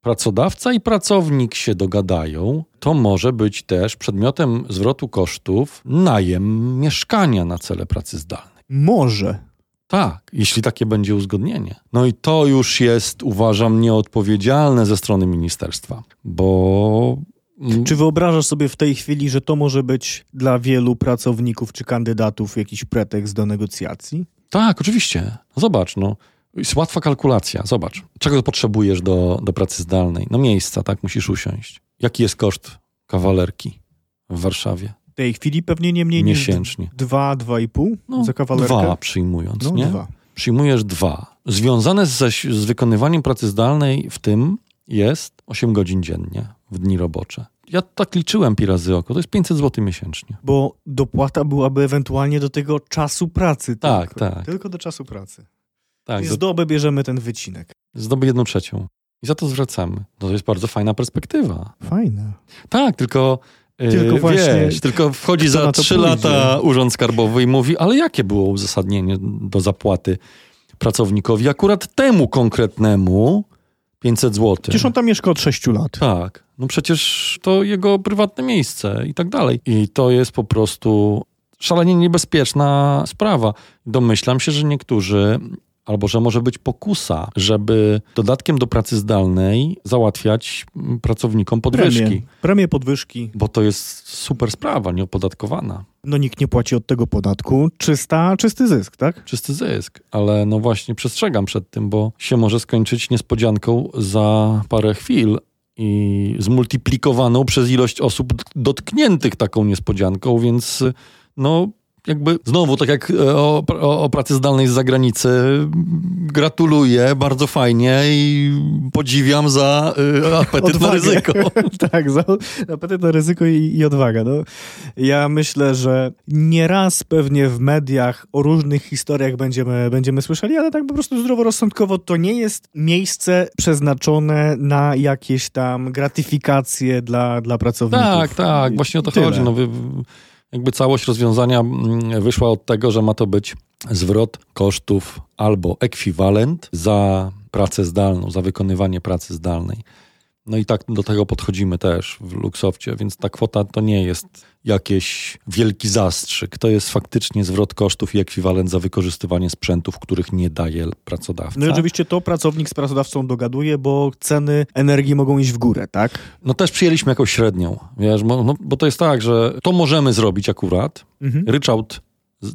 S3: pracodawca i pracownik się dogadają, to może być też przedmiotem zwrotu kosztów najem mieszkania na cele pracy zdalnej.
S2: Może.
S3: Tak, jeśli takie będzie uzgodnienie. No i to już jest, uważam, nieodpowiedzialne ze strony ministerstwa, bo.
S2: Czy wyobrażasz sobie w tej chwili, że to może być dla wielu pracowników czy kandydatów jakiś pretekst do negocjacji?
S3: Tak, oczywiście. Zobacz, no. Jest łatwa kalkulacja. Zobacz, czego potrzebujesz do, do pracy zdalnej? No miejsca, tak? Musisz usiąść. Jaki jest koszt kawalerki w Warszawie?
S2: W tej chwili pewnie nie mniej
S3: Miesięcznie.
S2: niż dwa, dwa i pół
S3: No,
S2: za kawalerkę.
S3: dwa przyjmując,
S2: no,
S3: nie?
S2: dwa.
S3: Przyjmujesz dwa. Związane z, z wykonywaniem pracy zdalnej w tym jest 8 godzin dziennie w dni robocze. Ja tak liczyłem pi razy oko, to jest 500 zł miesięcznie.
S2: Bo dopłata byłaby ewentualnie do tego czasu pracy.
S3: Tak,
S2: tylko.
S3: tak.
S2: Tylko do czasu pracy.
S3: Tak,
S2: I
S3: do,
S2: z doby bierzemy ten wycinek.
S3: zdoby jedną trzecią. I za to zwracamy. No to jest bardzo fajna perspektywa.
S2: Fajne.
S3: Tak, tylko. Yy,
S2: Tylko właśnie
S3: wiesz, tylko wchodzi za
S2: na to
S3: 3
S2: pójdzie?
S3: lata urząd skarbowy i mówi, ale jakie było uzasadnienie do zapłaty pracownikowi? Akurat temu konkretnemu 500 zł.
S2: Przecież on tam mieszka od 6 lat.
S3: Tak, no przecież to jego prywatne miejsce i tak dalej. I to jest po prostu szalenie niebezpieczna sprawa. Domyślam się, że niektórzy, albo że może być pokusa, żeby dodatkiem do pracy zdalnej załatwiać mm, pracownikom podwyżki.
S2: Premie, premie podwyżki.
S3: Bo to jest super sprawa, nieopodatkowana.
S2: No nikt nie płaci od tego podatku. Czysta, czysty zysk, tak?
S3: Czysty zysk, ale no właśnie przestrzegam przed tym, bo się może skończyć niespodzianką za parę chwil i zmultiplikowaną przez ilość osób dotkniętych taką niespodzianką, więc no jakby znowu, tak jak e, o, o, o pracy zdalnej z zagranicy, gratuluję, bardzo fajnie i podziwiam za y, apetyt na ryzyko.
S2: tak, za, apetyt na ryzyko i, i odwaga. No. Ja myślę, że nieraz pewnie w mediach o różnych historiach będziemy, będziemy słyszeli, ale tak po prostu zdroworozsądkowo to nie jest miejsce przeznaczone na jakieś tam gratyfikacje dla, dla pracowników.
S3: Tak, tak, właśnie o to
S2: Tyle.
S3: chodzi. No, wy, jakby całość rozwiązania mm, wyszła od tego, że ma to być zwrot kosztów albo ekwiwalent za pracę zdalną, za wykonywanie pracy zdalnej. No i tak do tego podchodzimy też w Luxofcie, więc ta kwota to nie jest jakiś wielki zastrzyk. To jest faktycznie zwrot kosztów i ekwiwalent za wykorzystywanie sprzętów, których nie daje pracodawca.
S2: No i oczywiście to pracownik z pracodawcą dogaduje, bo ceny energii mogą iść w górę, tak?
S3: No też przyjęliśmy jakąś średnią, wiesz, bo, no, bo to jest tak, że to możemy zrobić akurat.
S2: Mhm.
S3: Ryczałt,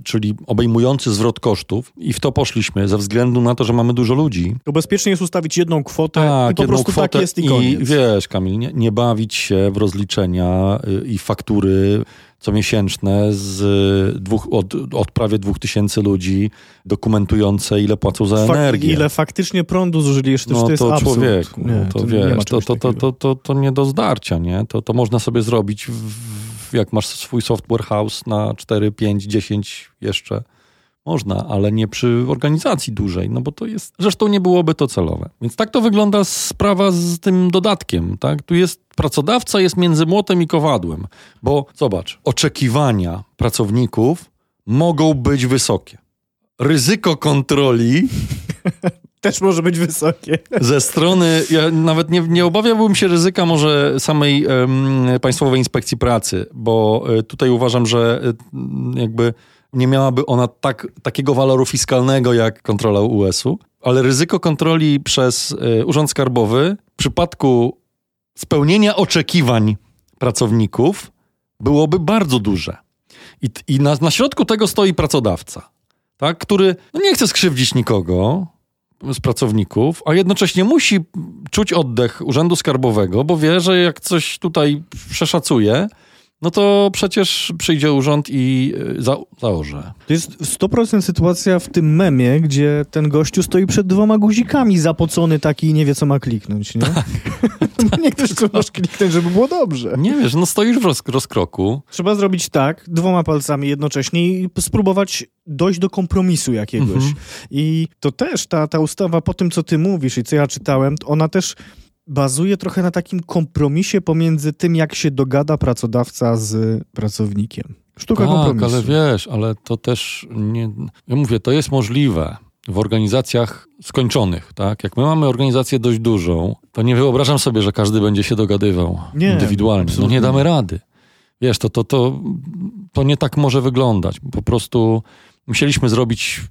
S3: czyli obejmujący zwrot kosztów i w to poszliśmy ze względu na to, że mamy dużo ludzi.
S2: To bezpiecznie jest ustawić jedną kwotę
S3: Tak,
S2: i po prostu tak jest i koniec.
S3: wiesz, Kamil, nie, nie bawić się w rozliczenia y, i faktury comiesięczne z y, dwóch, od, od prawie dwóch tysięcy ludzi dokumentujące, ile płacą za
S2: Fak-
S3: energię.
S2: Ile faktycznie prądu zużyli, jeszcze
S3: No
S2: to jest
S3: to
S2: absurd.
S3: człowieku,
S2: Nie,
S3: no to,
S2: to
S3: wiesz, to, to, to, to, to, to nie do zdarcia, nie? To, to można sobie zrobić, w, jak masz swój software house na 4, 5, 10 jeszcze. Można, ale nie przy organizacji dużej, no bo to jest, zresztą nie byłoby to celowe. Więc tak to wygląda sprawa z tym dodatkiem, tak? Tu jest, pracodawca jest między młotem i kowadłem, bo zobacz, oczekiwania pracowników mogą być wysokie. Ryzyko kontroli
S2: Też może być wysokie.
S3: ze strony, ja nawet nie, nie obawiałbym się ryzyka może samej em, Państwowej Inspekcji Pracy, bo e, tutaj uważam, że e, jakby nie miałaby ona tak, takiego waloru fiskalnego jak kontrola US-u, ale ryzyko kontroli przez e, Urząd Skarbowy w przypadku spełnienia oczekiwań pracowników byłoby bardzo duże. I, i na, na środku tego stoi pracodawca, tak, który no nie chce skrzywdzić nikogo, z pracowników, a jednocześnie musi czuć oddech Urzędu Skarbowego, bo wie, że jak coś tutaj przeszacuje, no to przecież przyjdzie urząd i y, za, zaorze.
S2: To jest 100% sytuacja w tym memie, gdzie ten gościu stoi przed dwoma guzikami, zapocony taki i nie wie, co ma kliknąć, nie?
S3: Tak.
S2: nie ktoś, co masz kliknąć, żeby było dobrze.
S3: Nie wiesz, no stoisz w roz, rozkroku.
S2: Trzeba zrobić tak, dwoma palcami jednocześnie i spróbować dojść do kompromisu jakiegoś.
S3: Mhm.
S2: I to też ta, ta ustawa, po tym co ty mówisz i co ja czytałem, ona też bazuje trochę na takim kompromisie pomiędzy tym, jak się dogada pracodawca z pracownikiem. Sztuka
S3: tak,
S2: kompromisu.
S3: ale wiesz, ale to też nie... Ja mówię, to jest możliwe w organizacjach skończonych, tak? Jak my mamy organizację dość dużą, to nie wyobrażam sobie, że każdy będzie się dogadywał
S2: Nie,
S3: indywidualnie. No
S2: absolutnie
S3: nie damy rady. Wiesz, to, to, to, to nie tak może wyglądać. Po prostu musieliśmy zrobić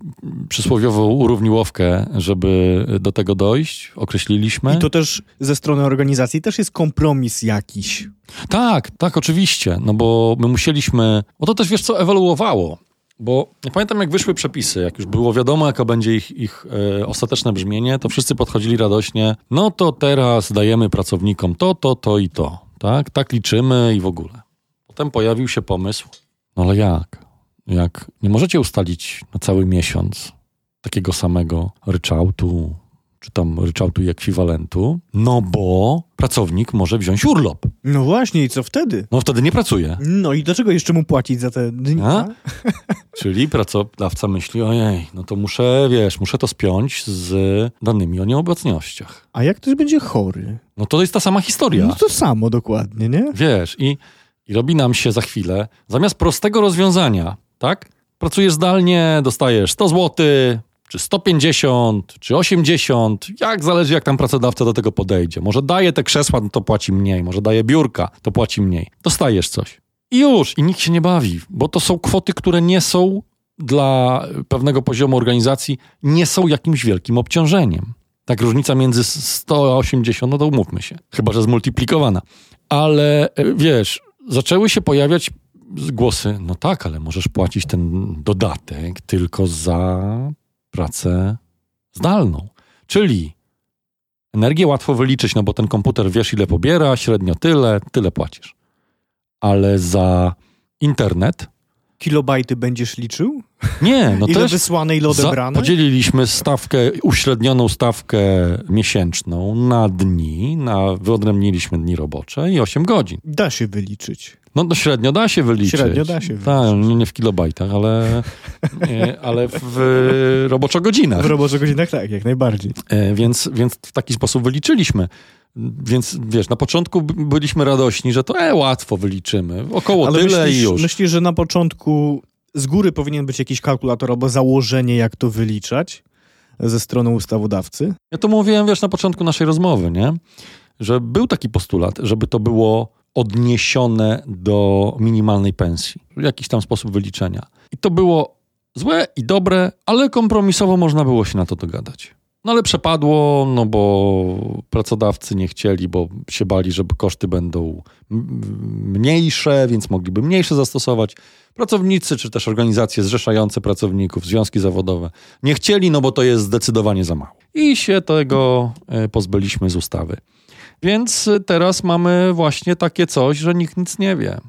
S3: przysłowiową urówniłowkę, żeby do tego dojść. Określilimy.
S2: I to też ze strony organizacji też jest kompromis jakiś.
S3: Tak, tak, oczywiście. No bo my musieliśmy. Bo to też wiesz, co ewoluowało. Bo ja pamiętam, jak wyszły przepisy, jak już było wiadomo, jaka będzie ich, ich e, ostateczne brzmienie, to wszyscy podchodzili radośnie, no to teraz dajemy pracownikom to, to, to i to. Tak, tak liczymy i w ogóle. Potem pojawił się pomysł, no ale jak? Jak nie możecie ustalić na cały miesiąc takiego samego ryczałtu, czy tam ryczałtu i ekwiwalentu, no bo pracownik może wziąć urlop.
S2: No właśnie, i co wtedy?
S3: No wtedy nie pracuje.
S2: No i dlaczego jeszcze mu płacić za te dni?
S3: A? Czyli pracodawca myśli, ojej, no to muszę, wiesz, muszę to spiąć z danymi o nieobecnościach.
S2: A jak ktoś będzie chory?
S3: No to jest ta sama historia.
S2: No to samo dokładnie, nie?
S3: Wiesz, i, i robi nam się za chwilę, zamiast prostego rozwiązania, tak? Pracujesz zdalnie, dostajesz 100 zł, czy 150, czy 80, jak zależy jak tam pracodawca do tego podejdzie. Może daje te krzesła, no to płaci mniej, może daje biurka, to płaci mniej. Dostajesz coś. I już, i nikt się nie bawi, bo to są kwoty, które nie są dla pewnego poziomu organizacji, nie są jakimś wielkim obciążeniem. Tak różnica między 100 a 80, no to umówmy się, chyba że zmultiplikowana. Ale e, wiesz, zaczęły się pojawiać głosy, no tak, ale możesz płacić ten dodatek tylko za pracę zdalną. Czyli energię łatwo wyliczyć, no bo ten komputer wiesz ile pobiera, średnio tyle, tyle płacisz. Ale za internet
S2: Kilobajty będziesz liczył?
S3: nie, no
S2: ile
S3: też
S2: wysłane, ile
S3: za,
S2: odebrane?
S3: podzieliliśmy stawkę, uśrednioną stawkę miesięczną na dni, na, wyodrębniliśmy dni robocze i 8 godzin.
S2: Da się wyliczyć.
S3: No, no średnio da się wyliczyć.
S2: Średnio da się
S3: Tak, nie, nie w kilobajtach, ale, nie, ale w roboczo godzinach.
S2: W roboczych godzinach tak, jak najbardziej.
S3: E, Więc, więc w taki sposób wyliczyliśmy. Więc wiesz, na początku byliśmy radośni, że to e, łatwo wyliczymy. Około
S2: Ale
S3: tyle
S2: myślisz,
S3: i już.
S2: myślisz, że na początku z góry powinien być jakiś kalkulator albo założenie, jak to wyliczać ze strony ustawodawcy?
S3: Ja to mówiłem, wiesz, na początku naszej rozmowy, nie? Że był taki postulat, żeby to było odniesione do minimalnej pensji. W jakiś tam sposób wyliczenia. I to było złe i dobre, ale kompromisowo można było się na to dogadać. No ale przepadło, no bo pracodawcy nie chcieli, bo się bali, że koszty będą mniejsze, więc mogliby mniejsze zastosować. Pracownicy, czy też organizacje zrzeszające pracowników, związki zawodowe nie chcieli, no bo to jest zdecydowanie za mało. I się tego e, pozbyliśmy z ustawy. Więc e, teraz mamy właśnie takie coś, że nikt nic nie wie.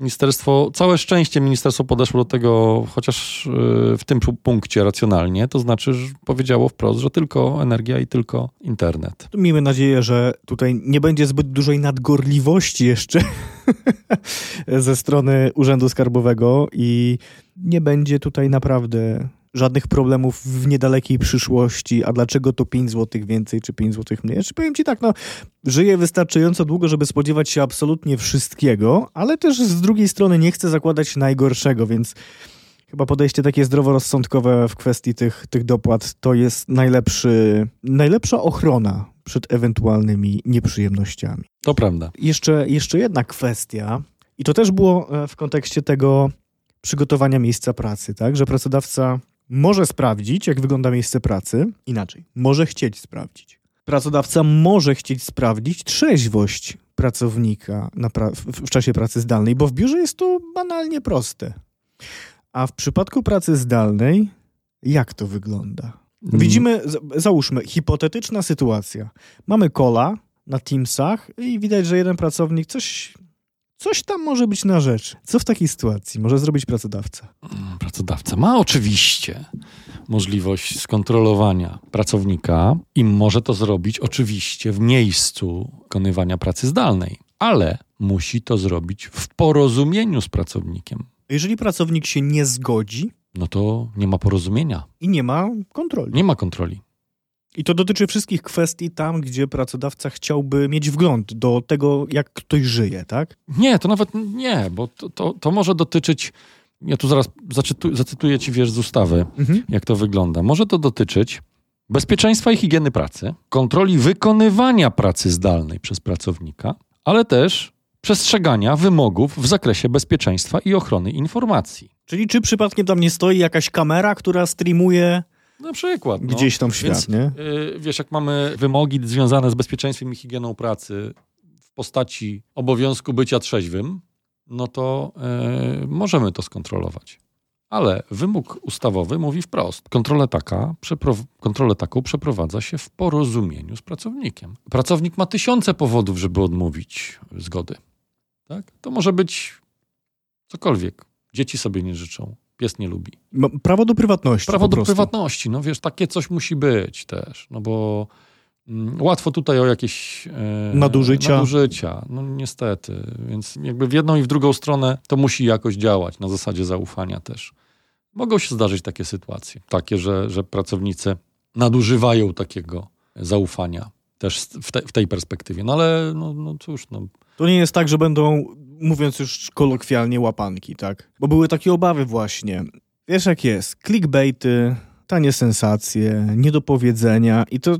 S3: Ministerstwo, całe szczęście ministerstwo podeszło do tego, chociaż e, w tym pu- punkcie racjonalnie, to znaczy, że powiedziało wprost, że tylko energia i tylko internet.
S2: Miejmy nadzieję, że tutaj nie będzie zbyt dużej nadgorliwości jeszcze ze strony Urzędu Skarbowego i nie będzie tutaj naprawdę żadnych problemów w niedalekiej przyszłości. A dlaczego to 5 zł więcej, czy 5 zł mniej? Czy powiem ci tak, no, żyję wystarczająco długo, żeby spodziewać się absolutnie wszystkiego, ale też z drugiej strony nie chcę zakładać najgorszego, więc Chyba podejście takie zdroworozsądkowe w kwestii tych, tych dopłat to jest najlepszy, najlepsza ochrona przed ewentualnymi nieprzyjemnościami.
S3: To prawda.
S2: Jeszcze, jeszcze jedna kwestia, i to też było e, w kontekście tego przygotowania miejsca pracy, tak? Że pracodawca może sprawdzić, jak wygląda miejsce pracy. Inaczej, może chcieć sprawdzić. Pracodawca może chcieć sprawdzić trzeźwość pracownika pra- w, czasie pracy zdalnej, bo w biurze jest to banalnie proste. A w przypadku pracy zdalnej, jak to wygląda? Widzimy, z- załóżmy, hipotetyczna sytuacja. Mamy kola na Teamsach i widać, że jeden pracownik coś, coś tam może być na rzecz. Co w takiej sytuacji może zrobić pracodawca?
S3: Mm, Pracodawca ma oczywiście możliwość skontrolowania pracownika i może to zrobić oczywiście w miejscu wykonywania pracy zdalnej, ale musi to zrobić w porozumieniu z pracownikiem.
S2: Jeżeli pracownik się nie zgodzi
S3: No to nie ma porozumienia,
S2: i nie ma kontroli.
S3: nie ma kontroli.
S2: I to dotyczy wszystkich kwestii tam, gdzie pracodawca chciałby mieć wgląd do tego, jak ktoś żyje, tak?
S3: Nie, to nawet nie, bo to, to, to może dotyczyć. Ja tu zaraz zacytu, zacytuję ci wiesz z ustawy,
S2: Mhm.
S3: jak to wygląda. Może to dotyczyć bezpieczeństwa i higieny pracy, kontroli wykonywania pracy zdalnej przez pracownika, ale też przestrzegania wymogów w zakresie bezpieczeństwa i ochrony informacji.
S2: Czyli czy przypadkiem tam nie stoi jakaś kamera, która streamuje
S3: Na przykład. no.
S2: gdzieś tam w świat,
S3: Więc,
S2: nie?
S3: y, wiesz, jak mamy wymogi związane z bezpieczeństwem i higieną pracy w postaci obowiązku bycia trzeźwym, no to y, możemy to skontrolować. Ale wymóg ustawowy mówi wprost: kontrolę, taka, kontrolę taką przeprowadza się w porozumieniu z pracownikiem. Pracownik ma tysiące powodów, żeby odmówić zgody. Tak? To może być cokolwiek. Dzieci sobie nie życzą, pies nie lubi.
S2: Prawo do prywatności.
S3: Prawo do prywatności, no wiesz, takie coś musi być też, no bo mm, łatwo tutaj o jakieś
S2: e, nadużycia.
S3: nadużycia. No niestety, więc jakby w jedną i w drugą stronę to musi jakoś działać na zasadzie zaufania też. Mogą się zdarzyć takie sytuacje, takie, że, że pracownicy nadużywają takiego zaufania też w, te, w tej perspektywie. No ale no, no cóż, no.
S2: To nie jest tak, że będą mówiąc już kolokwialnie, łapanki, tak? Bo były takie obawy właśnie. Wiesz jak jest, clickbaity, tanie sensacje, niedopowiedzenia i to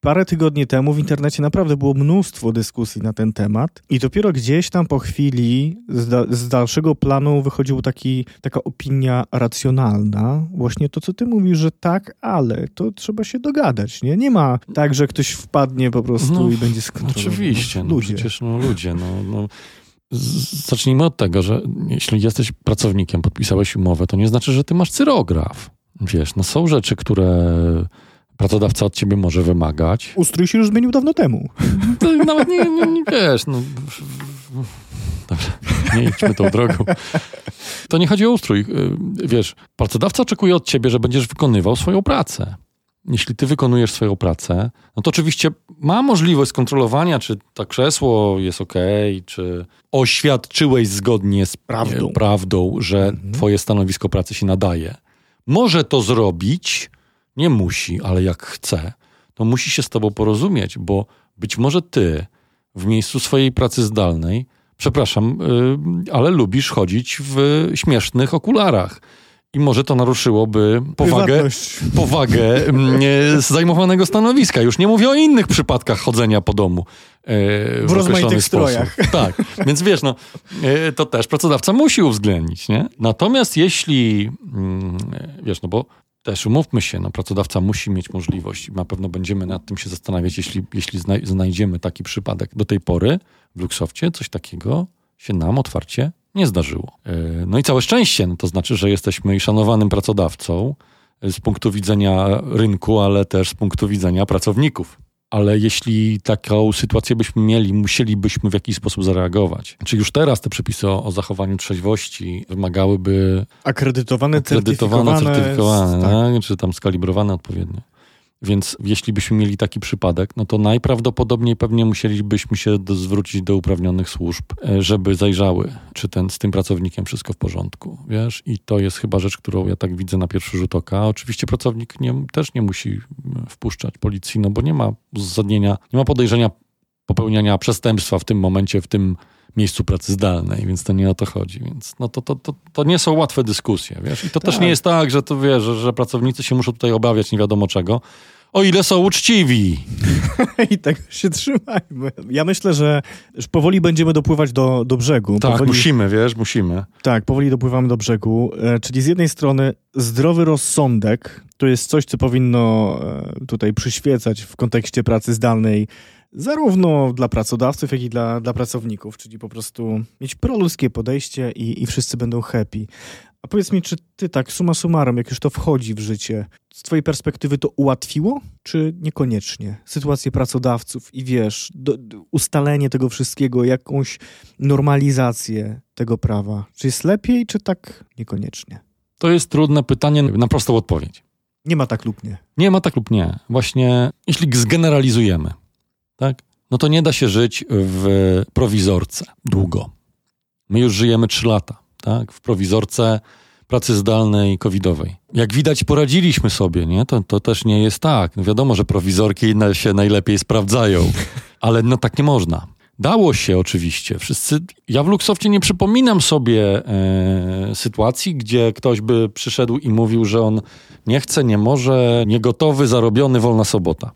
S2: parę tygodni temu w internecie naprawdę było mnóstwo dyskusji na ten temat i dopiero gdzieś tam po chwili z, da z dalszego planu wychodziła taki, taka opinia racjonalna, właśnie to, co ty mówisz, że tak, ale to trzeba się dogadać, nie? Nie ma tak, że ktoś wpadnie po prostu no, i będzie skontrolowany.
S3: Oczywiście, no, ludzie. przecież no, ludzie, no, no zacznijmy od tego, że jeśli jesteś pracownikiem, podpisałeś umowę, to nie znaczy, że ty masz cyrograf. Wiesz, no są rzeczy, które pracodawca od ciebie może wymagać.
S2: Ustrój się już zmienił dawno temu.
S3: To nawet nie, nie, nie wiesz, no... Nie idźmy tą drogą. To nie chodzi o ustrój. Wiesz, pracodawca oczekuje od ciebie, że będziesz wykonywał swoją pracę jeśli ty wykonujesz swoją pracę, no to oczywiście ma możliwość skontrolowania, czy to krzesło jest ok, czy oświadczyłeś zgodnie z prawdą, prawdą że mhm. twoje stanowisko pracy się nadaje. Może to zrobić, nie musi, ale jak chce, to musi się z tobą porozumieć, bo być może ty w miejscu swojej pracy zdalnej, przepraszam, yy, ale lubisz chodzić w śmiesznych okularach i może to naruszyłoby powagę, powagę mm, zajmowanego stanowiska. Już nie mówię o innych przypadkach chodzenia po domu.
S2: E, w, w rozmaitych strojach.
S3: Tak, więc wiesz, no, e, to też pracodawca musi uwzględnić, nie? Natomiast jeśli, mm, wiesz, no bo też umówmy się, no, pracodawca musi mieć możliwość i na pewno będziemy nad tym się zastanawiać, jeśli, jeśli znajdziemy taki przypadek. Do tej pory w Luxoftie coś takiego się nam otwarcie nie zdarzyło. E, no i całe szczęście, no to znaczy, że jesteśmy szanowanym pracodawcą e, z punktu widzenia rynku, ale też z punktu widzenia pracowników. Ale jeśli taką sytuację byśmy mieli, musielibyśmy w jakiś sposób zareagować. Czy już teraz te przepisy o, o zachowaniu trzeźwości wymagałyby
S2: akredytowane,
S3: akredytowane certyfikowane, certyfikowane tak. tak? czy tam skalibrowane odpowiednio. Więc jeśli byśmy mieli taki przypadek, no to najprawdopodobniej pewnie musielibyśmy się do, zwrócić do uprawnionych służb, e, żeby zajrzały, czy ten, z tym pracownikiem wszystko w porządku, wiesz? I to jest chyba rzecz, którą ja tak widzę na pierwszy rzut oka. Oczywiście pracownik nie, też nie musi wpuszczać policji, no bo nie ma uzasadnienia, nie ma podejrzenia popełniania przestępstwa w tym momencie, w tym miejscu pracy zdalnej, więc to nie o to chodzi. Więc no to, to, to, to nie są łatwe dyskusje, wiesz? I to tak. też nie jest tak, że to wiesz, że, że pracownicy się muszą tutaj obawiać nie wiadomo czego, o ile są uczciwi.
S2: I tego się trzymajmy. Ja myślę, że już powoli będziemy dopływać do, do brzegu.
S3: Tak,
S2: powoli...
S3: musimy, wiesz, musimy.
S2: Tak, powoli dopływamy do brzegu. E, czyli z jednej strony zdrowy rozsądek to jest coś, co powinno e, tutaj przyświecać w kontekście pracy zdalnej zarówno dla pracodawców, jak i dla, dla pracowników, czyli po prostu mieć proludzkie podejście i, i wszyscy będą happy. A powiedz mi, czy ty tak suma summarum, jak już to wchodzi w życie, z twojej perspektywy to ułatwiło, czy niekoniecznie? Sytuację pracodawców i wiesz, do, do, ustalenie tego wszystkiego, jakąś normalizację tego prawa. Czy jest lepiej, czy tak niekoniecznie?
S3: To jest trudne pytanie na prostą odpowiedź.
S2: Nie ma tak lub nie.
S3: Nie ma tak lub nie. Właśnie jeśli zgeneralizujemy, tak? no to nie da się żyć w prowizorce długo. My już żyjemy trzy lata tak? w prowizorce pracy zdalnej covidowej. Jak widać, poradziliśmy sobie, nie? To, to też nie jest tak. No wiadomo, że prowizorki się najlepiej sprawdzają, ale no tak nie można. Dało się oczywiście. Wszyscy. Ja w Luxoftie nie przypominam sobie e, sytuacji, gdzie ktoś by przyszedł i mówił, że on nie chce, nie może, niegotowy, zarobiony, wolna sobota.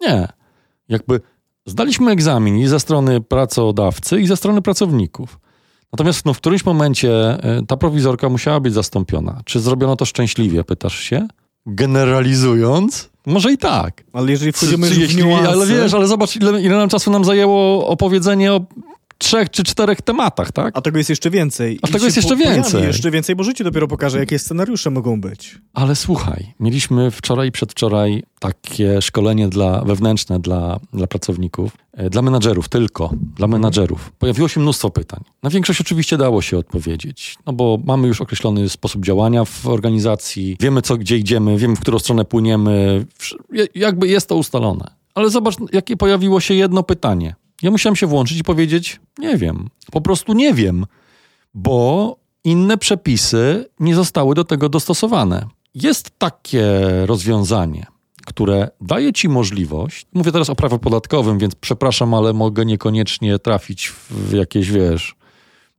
S3: Nie. Jakby zdaliśmy egzamin i ze strony pracodawcy, i ze strony pracowników. Natomiast no, w którymś momencie e, ta prowizorka musiała być zastąpiona. Czy zrobiono to szczęśliwie, pytasz się? Generalizując? Może i tak.
S2: Ale jeżeli wchodzimy czy, czy jeśli,
S3: Ale wiesz, ale zobacz, ile, ile nam czasu nam zajęło opowiedzenie o trzech czy czterech tematach, tak?
S2: A tego jest jeszcze więcej.
S3: A
S2: I
S3: tego jest jeszcze więcej.
S2: jeszcze więcej, bo życie dopiero pokaże, jakie scenariusze mogą być.
S3: Ale słuchaj, mieliśmy wczoraj i przedwczoraj takie szkolenie dla, wewnętrzne dla, dla pracowników, e, dla menadżerów tylko, dla menadżerów. Pojawiło się mnóstwo pytań. Na większość oczywiście dało się odpowiedzieć, no bo mamy już określony sposób działania w organizacji, wiemy co, gdzie idziemy, wiemy w którą stronę płyniemy, jakby jest to ustalone. Ale zobacz, jakie pojawiło się jedno pytanie. Ja musiałem się włączyć i powiedzieć, nie wiem, po prostu nie wiem bo inne przepisy nie zostały do tego dostosowane. Jest takie rozwiązanie, które daje ci możliwość, mówię teraz o prawie podatkowym, więc przepraszam, ale mogę niekoniecznie trafić w jakieś, wiesz,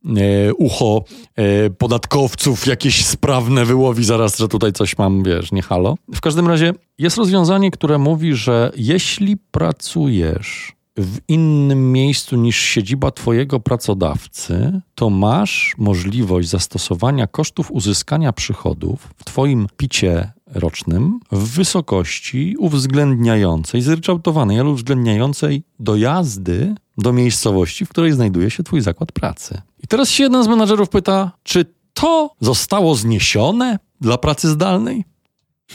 S3: e, ucho e, podatkowców, jakieś sprawne wyłowi zaraz, że tutaj coś mam, wiesz, nie halo. W każdym razie jest rozwiązanie, które mówi, że jeśli pracujesz w innym miejscu niż siedziba twojego pracodawcy, to masz możliwość zastosowania kosztów uzyskania przychodów w twoim picie rocznym w wysokości uwzględniającej, zryczałtowanej, ale uwzględniającej dojazdy do miejscowości, w której znajduje się twój zakład pracy. I teraz się jeden z menadżerów pyta, czy to zostało zniesione dla pracy zdalnej?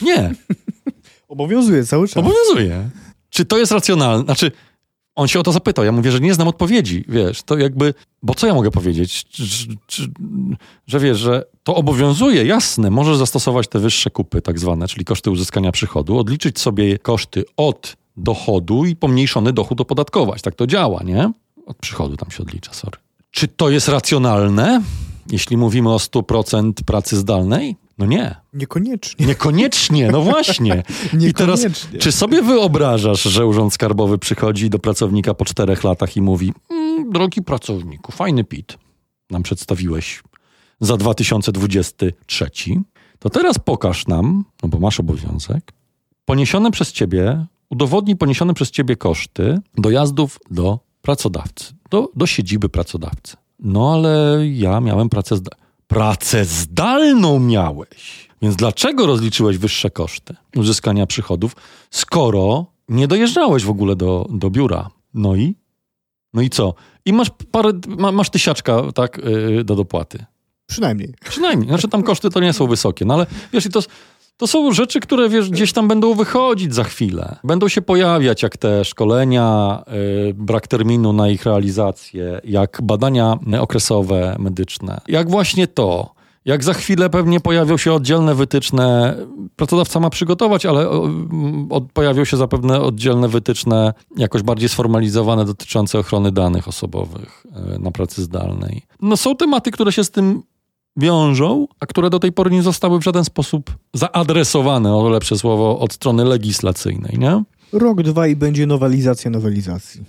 S3: Nie.
S2: Obowiązuje cały czas.
S3: Obowiązuje. Czy to jest racjonalne? Znaczy, on się o to zapytał. Ja mówię, że nie znam odpowiedzi, wiesz, to jakby, bo co ja mogę powiedzieć? Czy, że wiesz, że to obowiązuje, jasne, możesz zastosować te wyższe kupy, tak zwane, czyli koszty uzyskania przychodu, odliczyć sobie koszty od dochodu i pomniejszony dochód opodatkować. Tak to działa, nie? Od przychodu tam się odlicza, sorry. Czy to jest racjonalne, jeśli mówimy o 100% pracy zdalnej? No nie.
S2: Niekoniecznie.
S3: Niekoniecznie, no właśnie. I teraz,
S2: Niekoniecznie.
S3: czy sobie wyobrażasz, że Urząd Skarbowy przychodzi do pracownika po czterech latach i mówi: mm, Drogi pracowniku, fajny PIT nam przedstawiłeś za 2023, to teraz pokaż nam, no bo masz obowiązek, poniesione przez ciebie, udowodnij poniesione przez ciebie koszty dojazdów do pracodawcy, do, do siedziby pracodawcy. No ale ja miałem pracę zdalną. Pracę zdalną miałeś. Więc dlaczego rozliczyłeś wyższe koszty uzyskania przychodów, skoro nie dojeżdżałeś w ogóle do, do biura? No i? No i co? I masz parę, ma, masz tysiaczka, tak, yy, do dopłaty.
S2: Przynajmniej.
S3: Przynajmniej. Znaczy tam koszty to nie są wysokie, no ale wiesz, i to, to są rzeczy, które wiesz, gdzieś tam będą wychodzić za chwilę. Będą się pojawiać, jak te szkolenia, yy, brak terminu na ich realizację, jak badania okresowe, medyczne, jak właśnie to. Jak za chwilę pewnie pojawią się oddzielne wytyczne, pracodawca ma przygotować, ale od, pojawią się zapewne oddzielne wytyczne, jakoś bardziej sformalizowane, dotyczące ochrony danych osobowych yy, na pracy zdalnej. No są tematy, które się z tym wiążą, a które do tej pory nie zostały w żaden sposób zaadresowane, o lepsze słowo, od strony legislacyjnej, nie?
S2: Rok, dwa i będzie nowelizacja nowelizacji.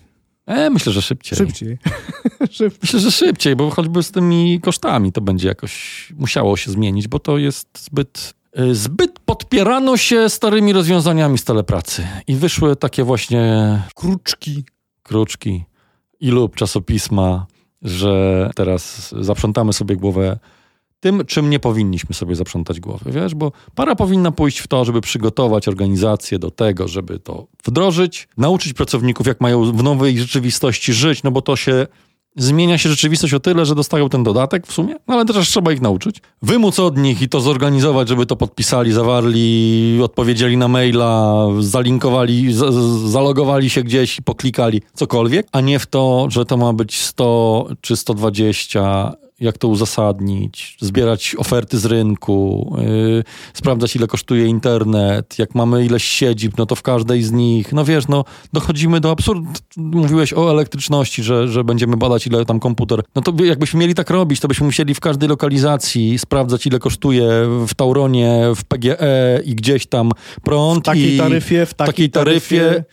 S3: E, myślę, że szybciej.
S2: Szybciej. Szybciej.
S3: Myślę, że szybciej, bo choćby z tymi kosztami to będzie jakoś musiało się zmienić, bo to jest zbyt. y, Zbyt podpierano się starymi rozwiązaniami z telepracy i wyszły takie właśnie
S2: Kruczki.
S3: kruczki i lub czasopisma, że teraz zaprzątamy sobie głowę tym, czym nie powinniśmy sobie zaprzątać głowy, wiesz, bo para powinna pójść w to, żeby przygotować organizację do tego, żeby to wdrożyć, nauczyć pracowników, jak mają w nowej rzeczywistości żyć, no bo to się zmienia się rzeczywistość o tyle, że dostają ten dodatek w sumie, no ale też trzeba ich nauczyć. Wymóc od nich i to zorganizować, żeby to podpisali, zawarli, odpowiedzieli na maila, zalinkowali, z- z- zalogowali się gdzieś i poklikali cokolwiek, a nie w to, że to ma być 100 czy 120 jak to uzasadnić, zbierać oferty z rynku, yy, sprawdzać ile kosztuje internet, jak mamy ileś siedzib, no to w każdej z nich, no wiesz, no dochodzimy do absurdu. Mówiłeś o elektryczności, że, że będziemy badać ile tam komputer. No to by- jakbyśmy mieli tak robić, to byśmy musieli w każdej lokalizacji sprawdzać ile kosztuje w Tauronie, w PGE i gdzieś tam prąd.
S2: W takiej
S3: i
S2: taryfie, w takiej,
S3: takiej taryfie.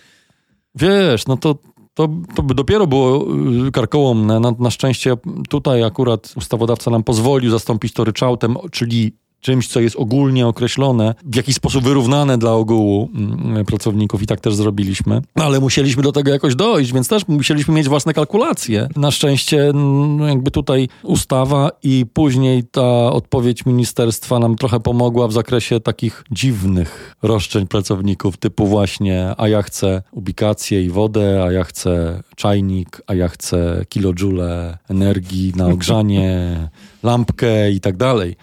S3: Wiesz, no to, to, to by dopiero było y, karkołomne. Na, na szczęście tutaj akurat ustawodawca nam pozwolił zastąpić to ryczałtem, czyli czymś, co jest ogólnie określone, w jakiś sposób wyrównane dla ogółu mm, pracowników i tak też zrobiliśmy. Ale musieliśmy do tego jakoś dojść, więc też musieliśmy mieć własne kalkulacje. Na szczęście no, jakby tutaj ustawa i później ta odpowiedź ministerstwa nam trochę pomogła w zakresie takich dziwnych roszczeń pracowników, typu właśnie, a ja chcę ubikację i wodę, a ja chcę czajnik, a ja chcę kilojoule energii na ogrzanie, lampkę i tak dalej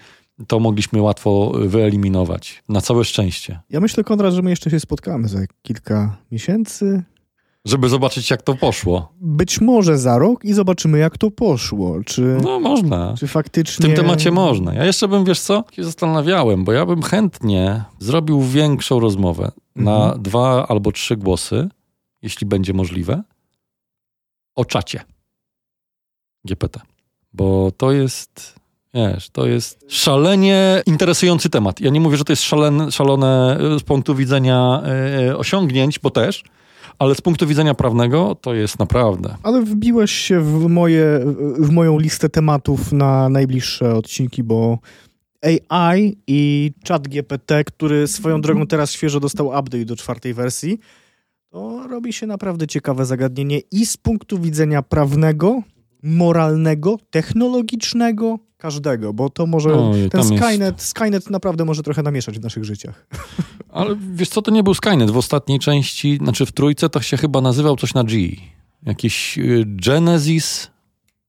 S3: to mogliśmy łatwo wyeliminować. Na całe szczęście.
S2: Ja myślę, Konrad, że my jeszcze się spotkamy za kilka miesięcy.
S3: Żeby zobaczyć, jak to poszło.
S2: Być może za rok i zobaczymy, jak to poszło. Czy,
S3: no, można.
S2: Czy faktycznie.
S3: W tym temacie można. Ja jeszcze bym, wiesz co, się zastanawiałem, bo ja bym chętnie zrobił większą rozmowę mhm. na dwa albo trzy głosy, jeśli będzie możliwe, o czacie GPT. Bo to jest Wiesz, to jest szalenie interesujący temat. Ja nie mówię, że to jest szalene, szalone z punktu widzenia e, osiągnięć, bo też, ale z punktu widzenia prawnego to jest naprawdę.
S2: Ale wbiłeś się w, moje, w moją listę tematów na najbliższe odcinki, bo AI i chat GPT, który swoją drogą teraz świeżo dostał update do czwartej wersji, to robi się naprawdę ciekawe zagadnienie i z punktu widzenia prawnego, moralnego, technologicznego, każdego, bo to może Oj, ten Skynet, jest... Skynet naprawdę może trochę namieszać w naszych życiach.
S3: Ale wiesz co, to nie był Skynet. W ostatniej części, znaczy w trójce to się chyba nazywał coś na G. Jakiś y, Genesis,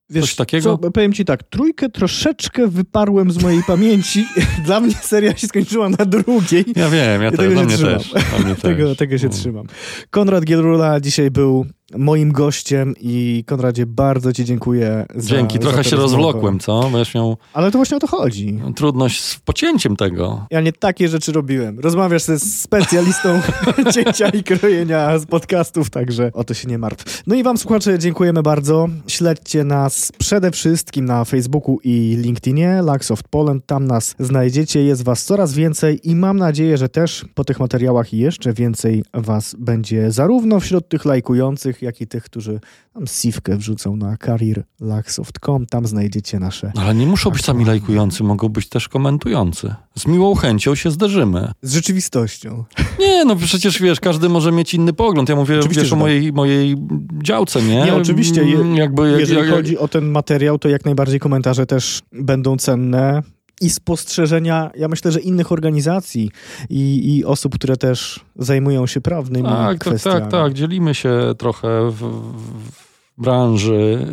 S3: Wiesz, Coś takiego?
S2: Co, powiem ci tak, trójkę troszeczkę wyparłem z mojej pamięci. Dla mnie seria się skończyła na drugiej.
S3: Ja wiem, ja, tego się trzymam. Też,
S2: tego, tego się no. trzymam. Konrad Gielrula dzisiaj był moim gościem i Konradzie bardzo ci dziękuję
S3: za Dzięki, trochę za się rozwlokłem, co? Będziesz miał...
S2: Ale to właśnie o to chodzi.
S3: Trudność z pocięciem tego.
S2: Ja nie takie rzeczy robiłem. Rozmawiasz ze specjalistą cięcia i krojenia z podcastów, także o to się nie martw. No i wam słuchacze dziękujemy bardzo. Śledźcie nas przede wszystkim na Facebooku i LinkedInie, Luxoft Poland, tam nas znajdziecie. Jest was coraz więcej i mam nadzieję, że też po tych materiałach jeszcze więcej was będzie zarówno wśród tych lajkujących, jak i tych, którzy tam sivkę wrzucą na careerlaxsoft.com. Tam znajdziecie nasze...
S3: Ale nie muszą być sami lajkujący, mogą być też komentujący. Z miłą chęcią się zderzymy.
S2: Z rzeczywistością.
S3: Nie, no przecież wiesz, każdy może mieć inny pogląd. Ja mówię oczywiście, wiesz, o tak. mojej, mojej działce, nie?
S2: Nie, oczywiście. Je, Jakby, jeżeli jak, chodzi o ten materiał, to jak najbardziej komentarze też będą cenne i spostrzeżenia, ja myślę, że innych organizacji i, i osób, które też zajmują się prawnymi tak, tak kwestiami.
S3: Tak, tak, tak. Dzielimy się trochę w, w branży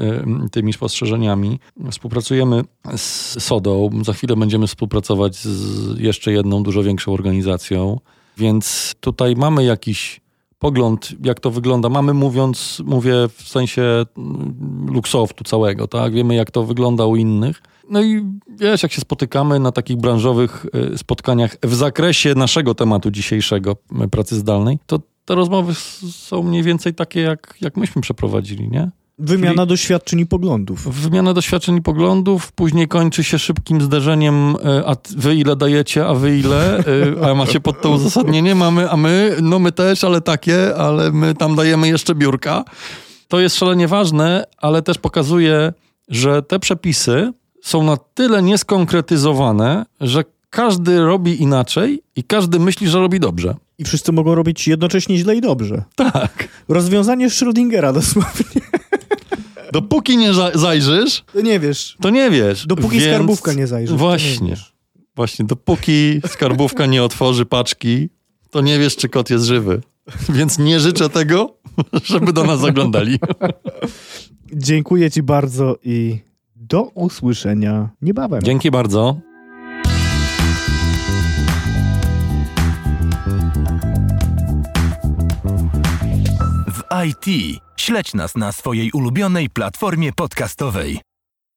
S3: tymi spostrzeżeniami. Współpracujemy z SODO. Za chwilę będziemy współpracować z jeszcze jedną dużo większą organizacją, więc tutaj mamy jakiś pogląd, jak to wygląda. Mamy mówiąc, mówię w sensie mm, luksoftu całego, tak? Wiemy, jak to wygląda u innych. No i wiesz, jak się spotykamy na takich branżowych y, spotkaniach w zakresie naszego tematu dzisiejszego, y, pracy zdalnej, to te rozmowy są mniej więcej takie, jak, jak myśmy przeprowadzili, nie?
S2: Wymiana Czyli doświadczeń i poglądów.
S3: Wymiana doświadczeń i poglądów, później kończy się szybkim zderzeniem, y, a wy ile dajecie, a wy ile, a macie pod to uzasadnienie, mamy, a my, no my też, ale takie, ale my tam dajemy jeszcze biurka. To jest szalenie ważne, ale też pokazuje, że te przepisy są na tyle nieskonkretyzowane, że każdy robi inaczej i każdy myśli, że robi dobrze.
S2: I wszyscy mogą robić jednocześnie źle i dobrze.
S3: Tak.
S2: Rozwiązanie Schrödingera dosłownie.
S3: Dopóki nie zajrzysz...
S2: To nie wiesz.
S3: To nie wiesz.
S2: Dopóki Więc... skarbówka nie zajrzy.
S3: Właśnie.
S2: Nie
S3: Właśnie. Dopóki skarbówka nie otworzy paczki, to nie wiesz, czy kot jest żywy. Więc nie życzę tego, żeby do nas zaglądali.
S2: Dziękuję ci bardzo i do usłyszenia niebawem.
S3: Dzięki bardzo.
S1: W IT śledź nas na swojej ulubionej platformie podcastowej.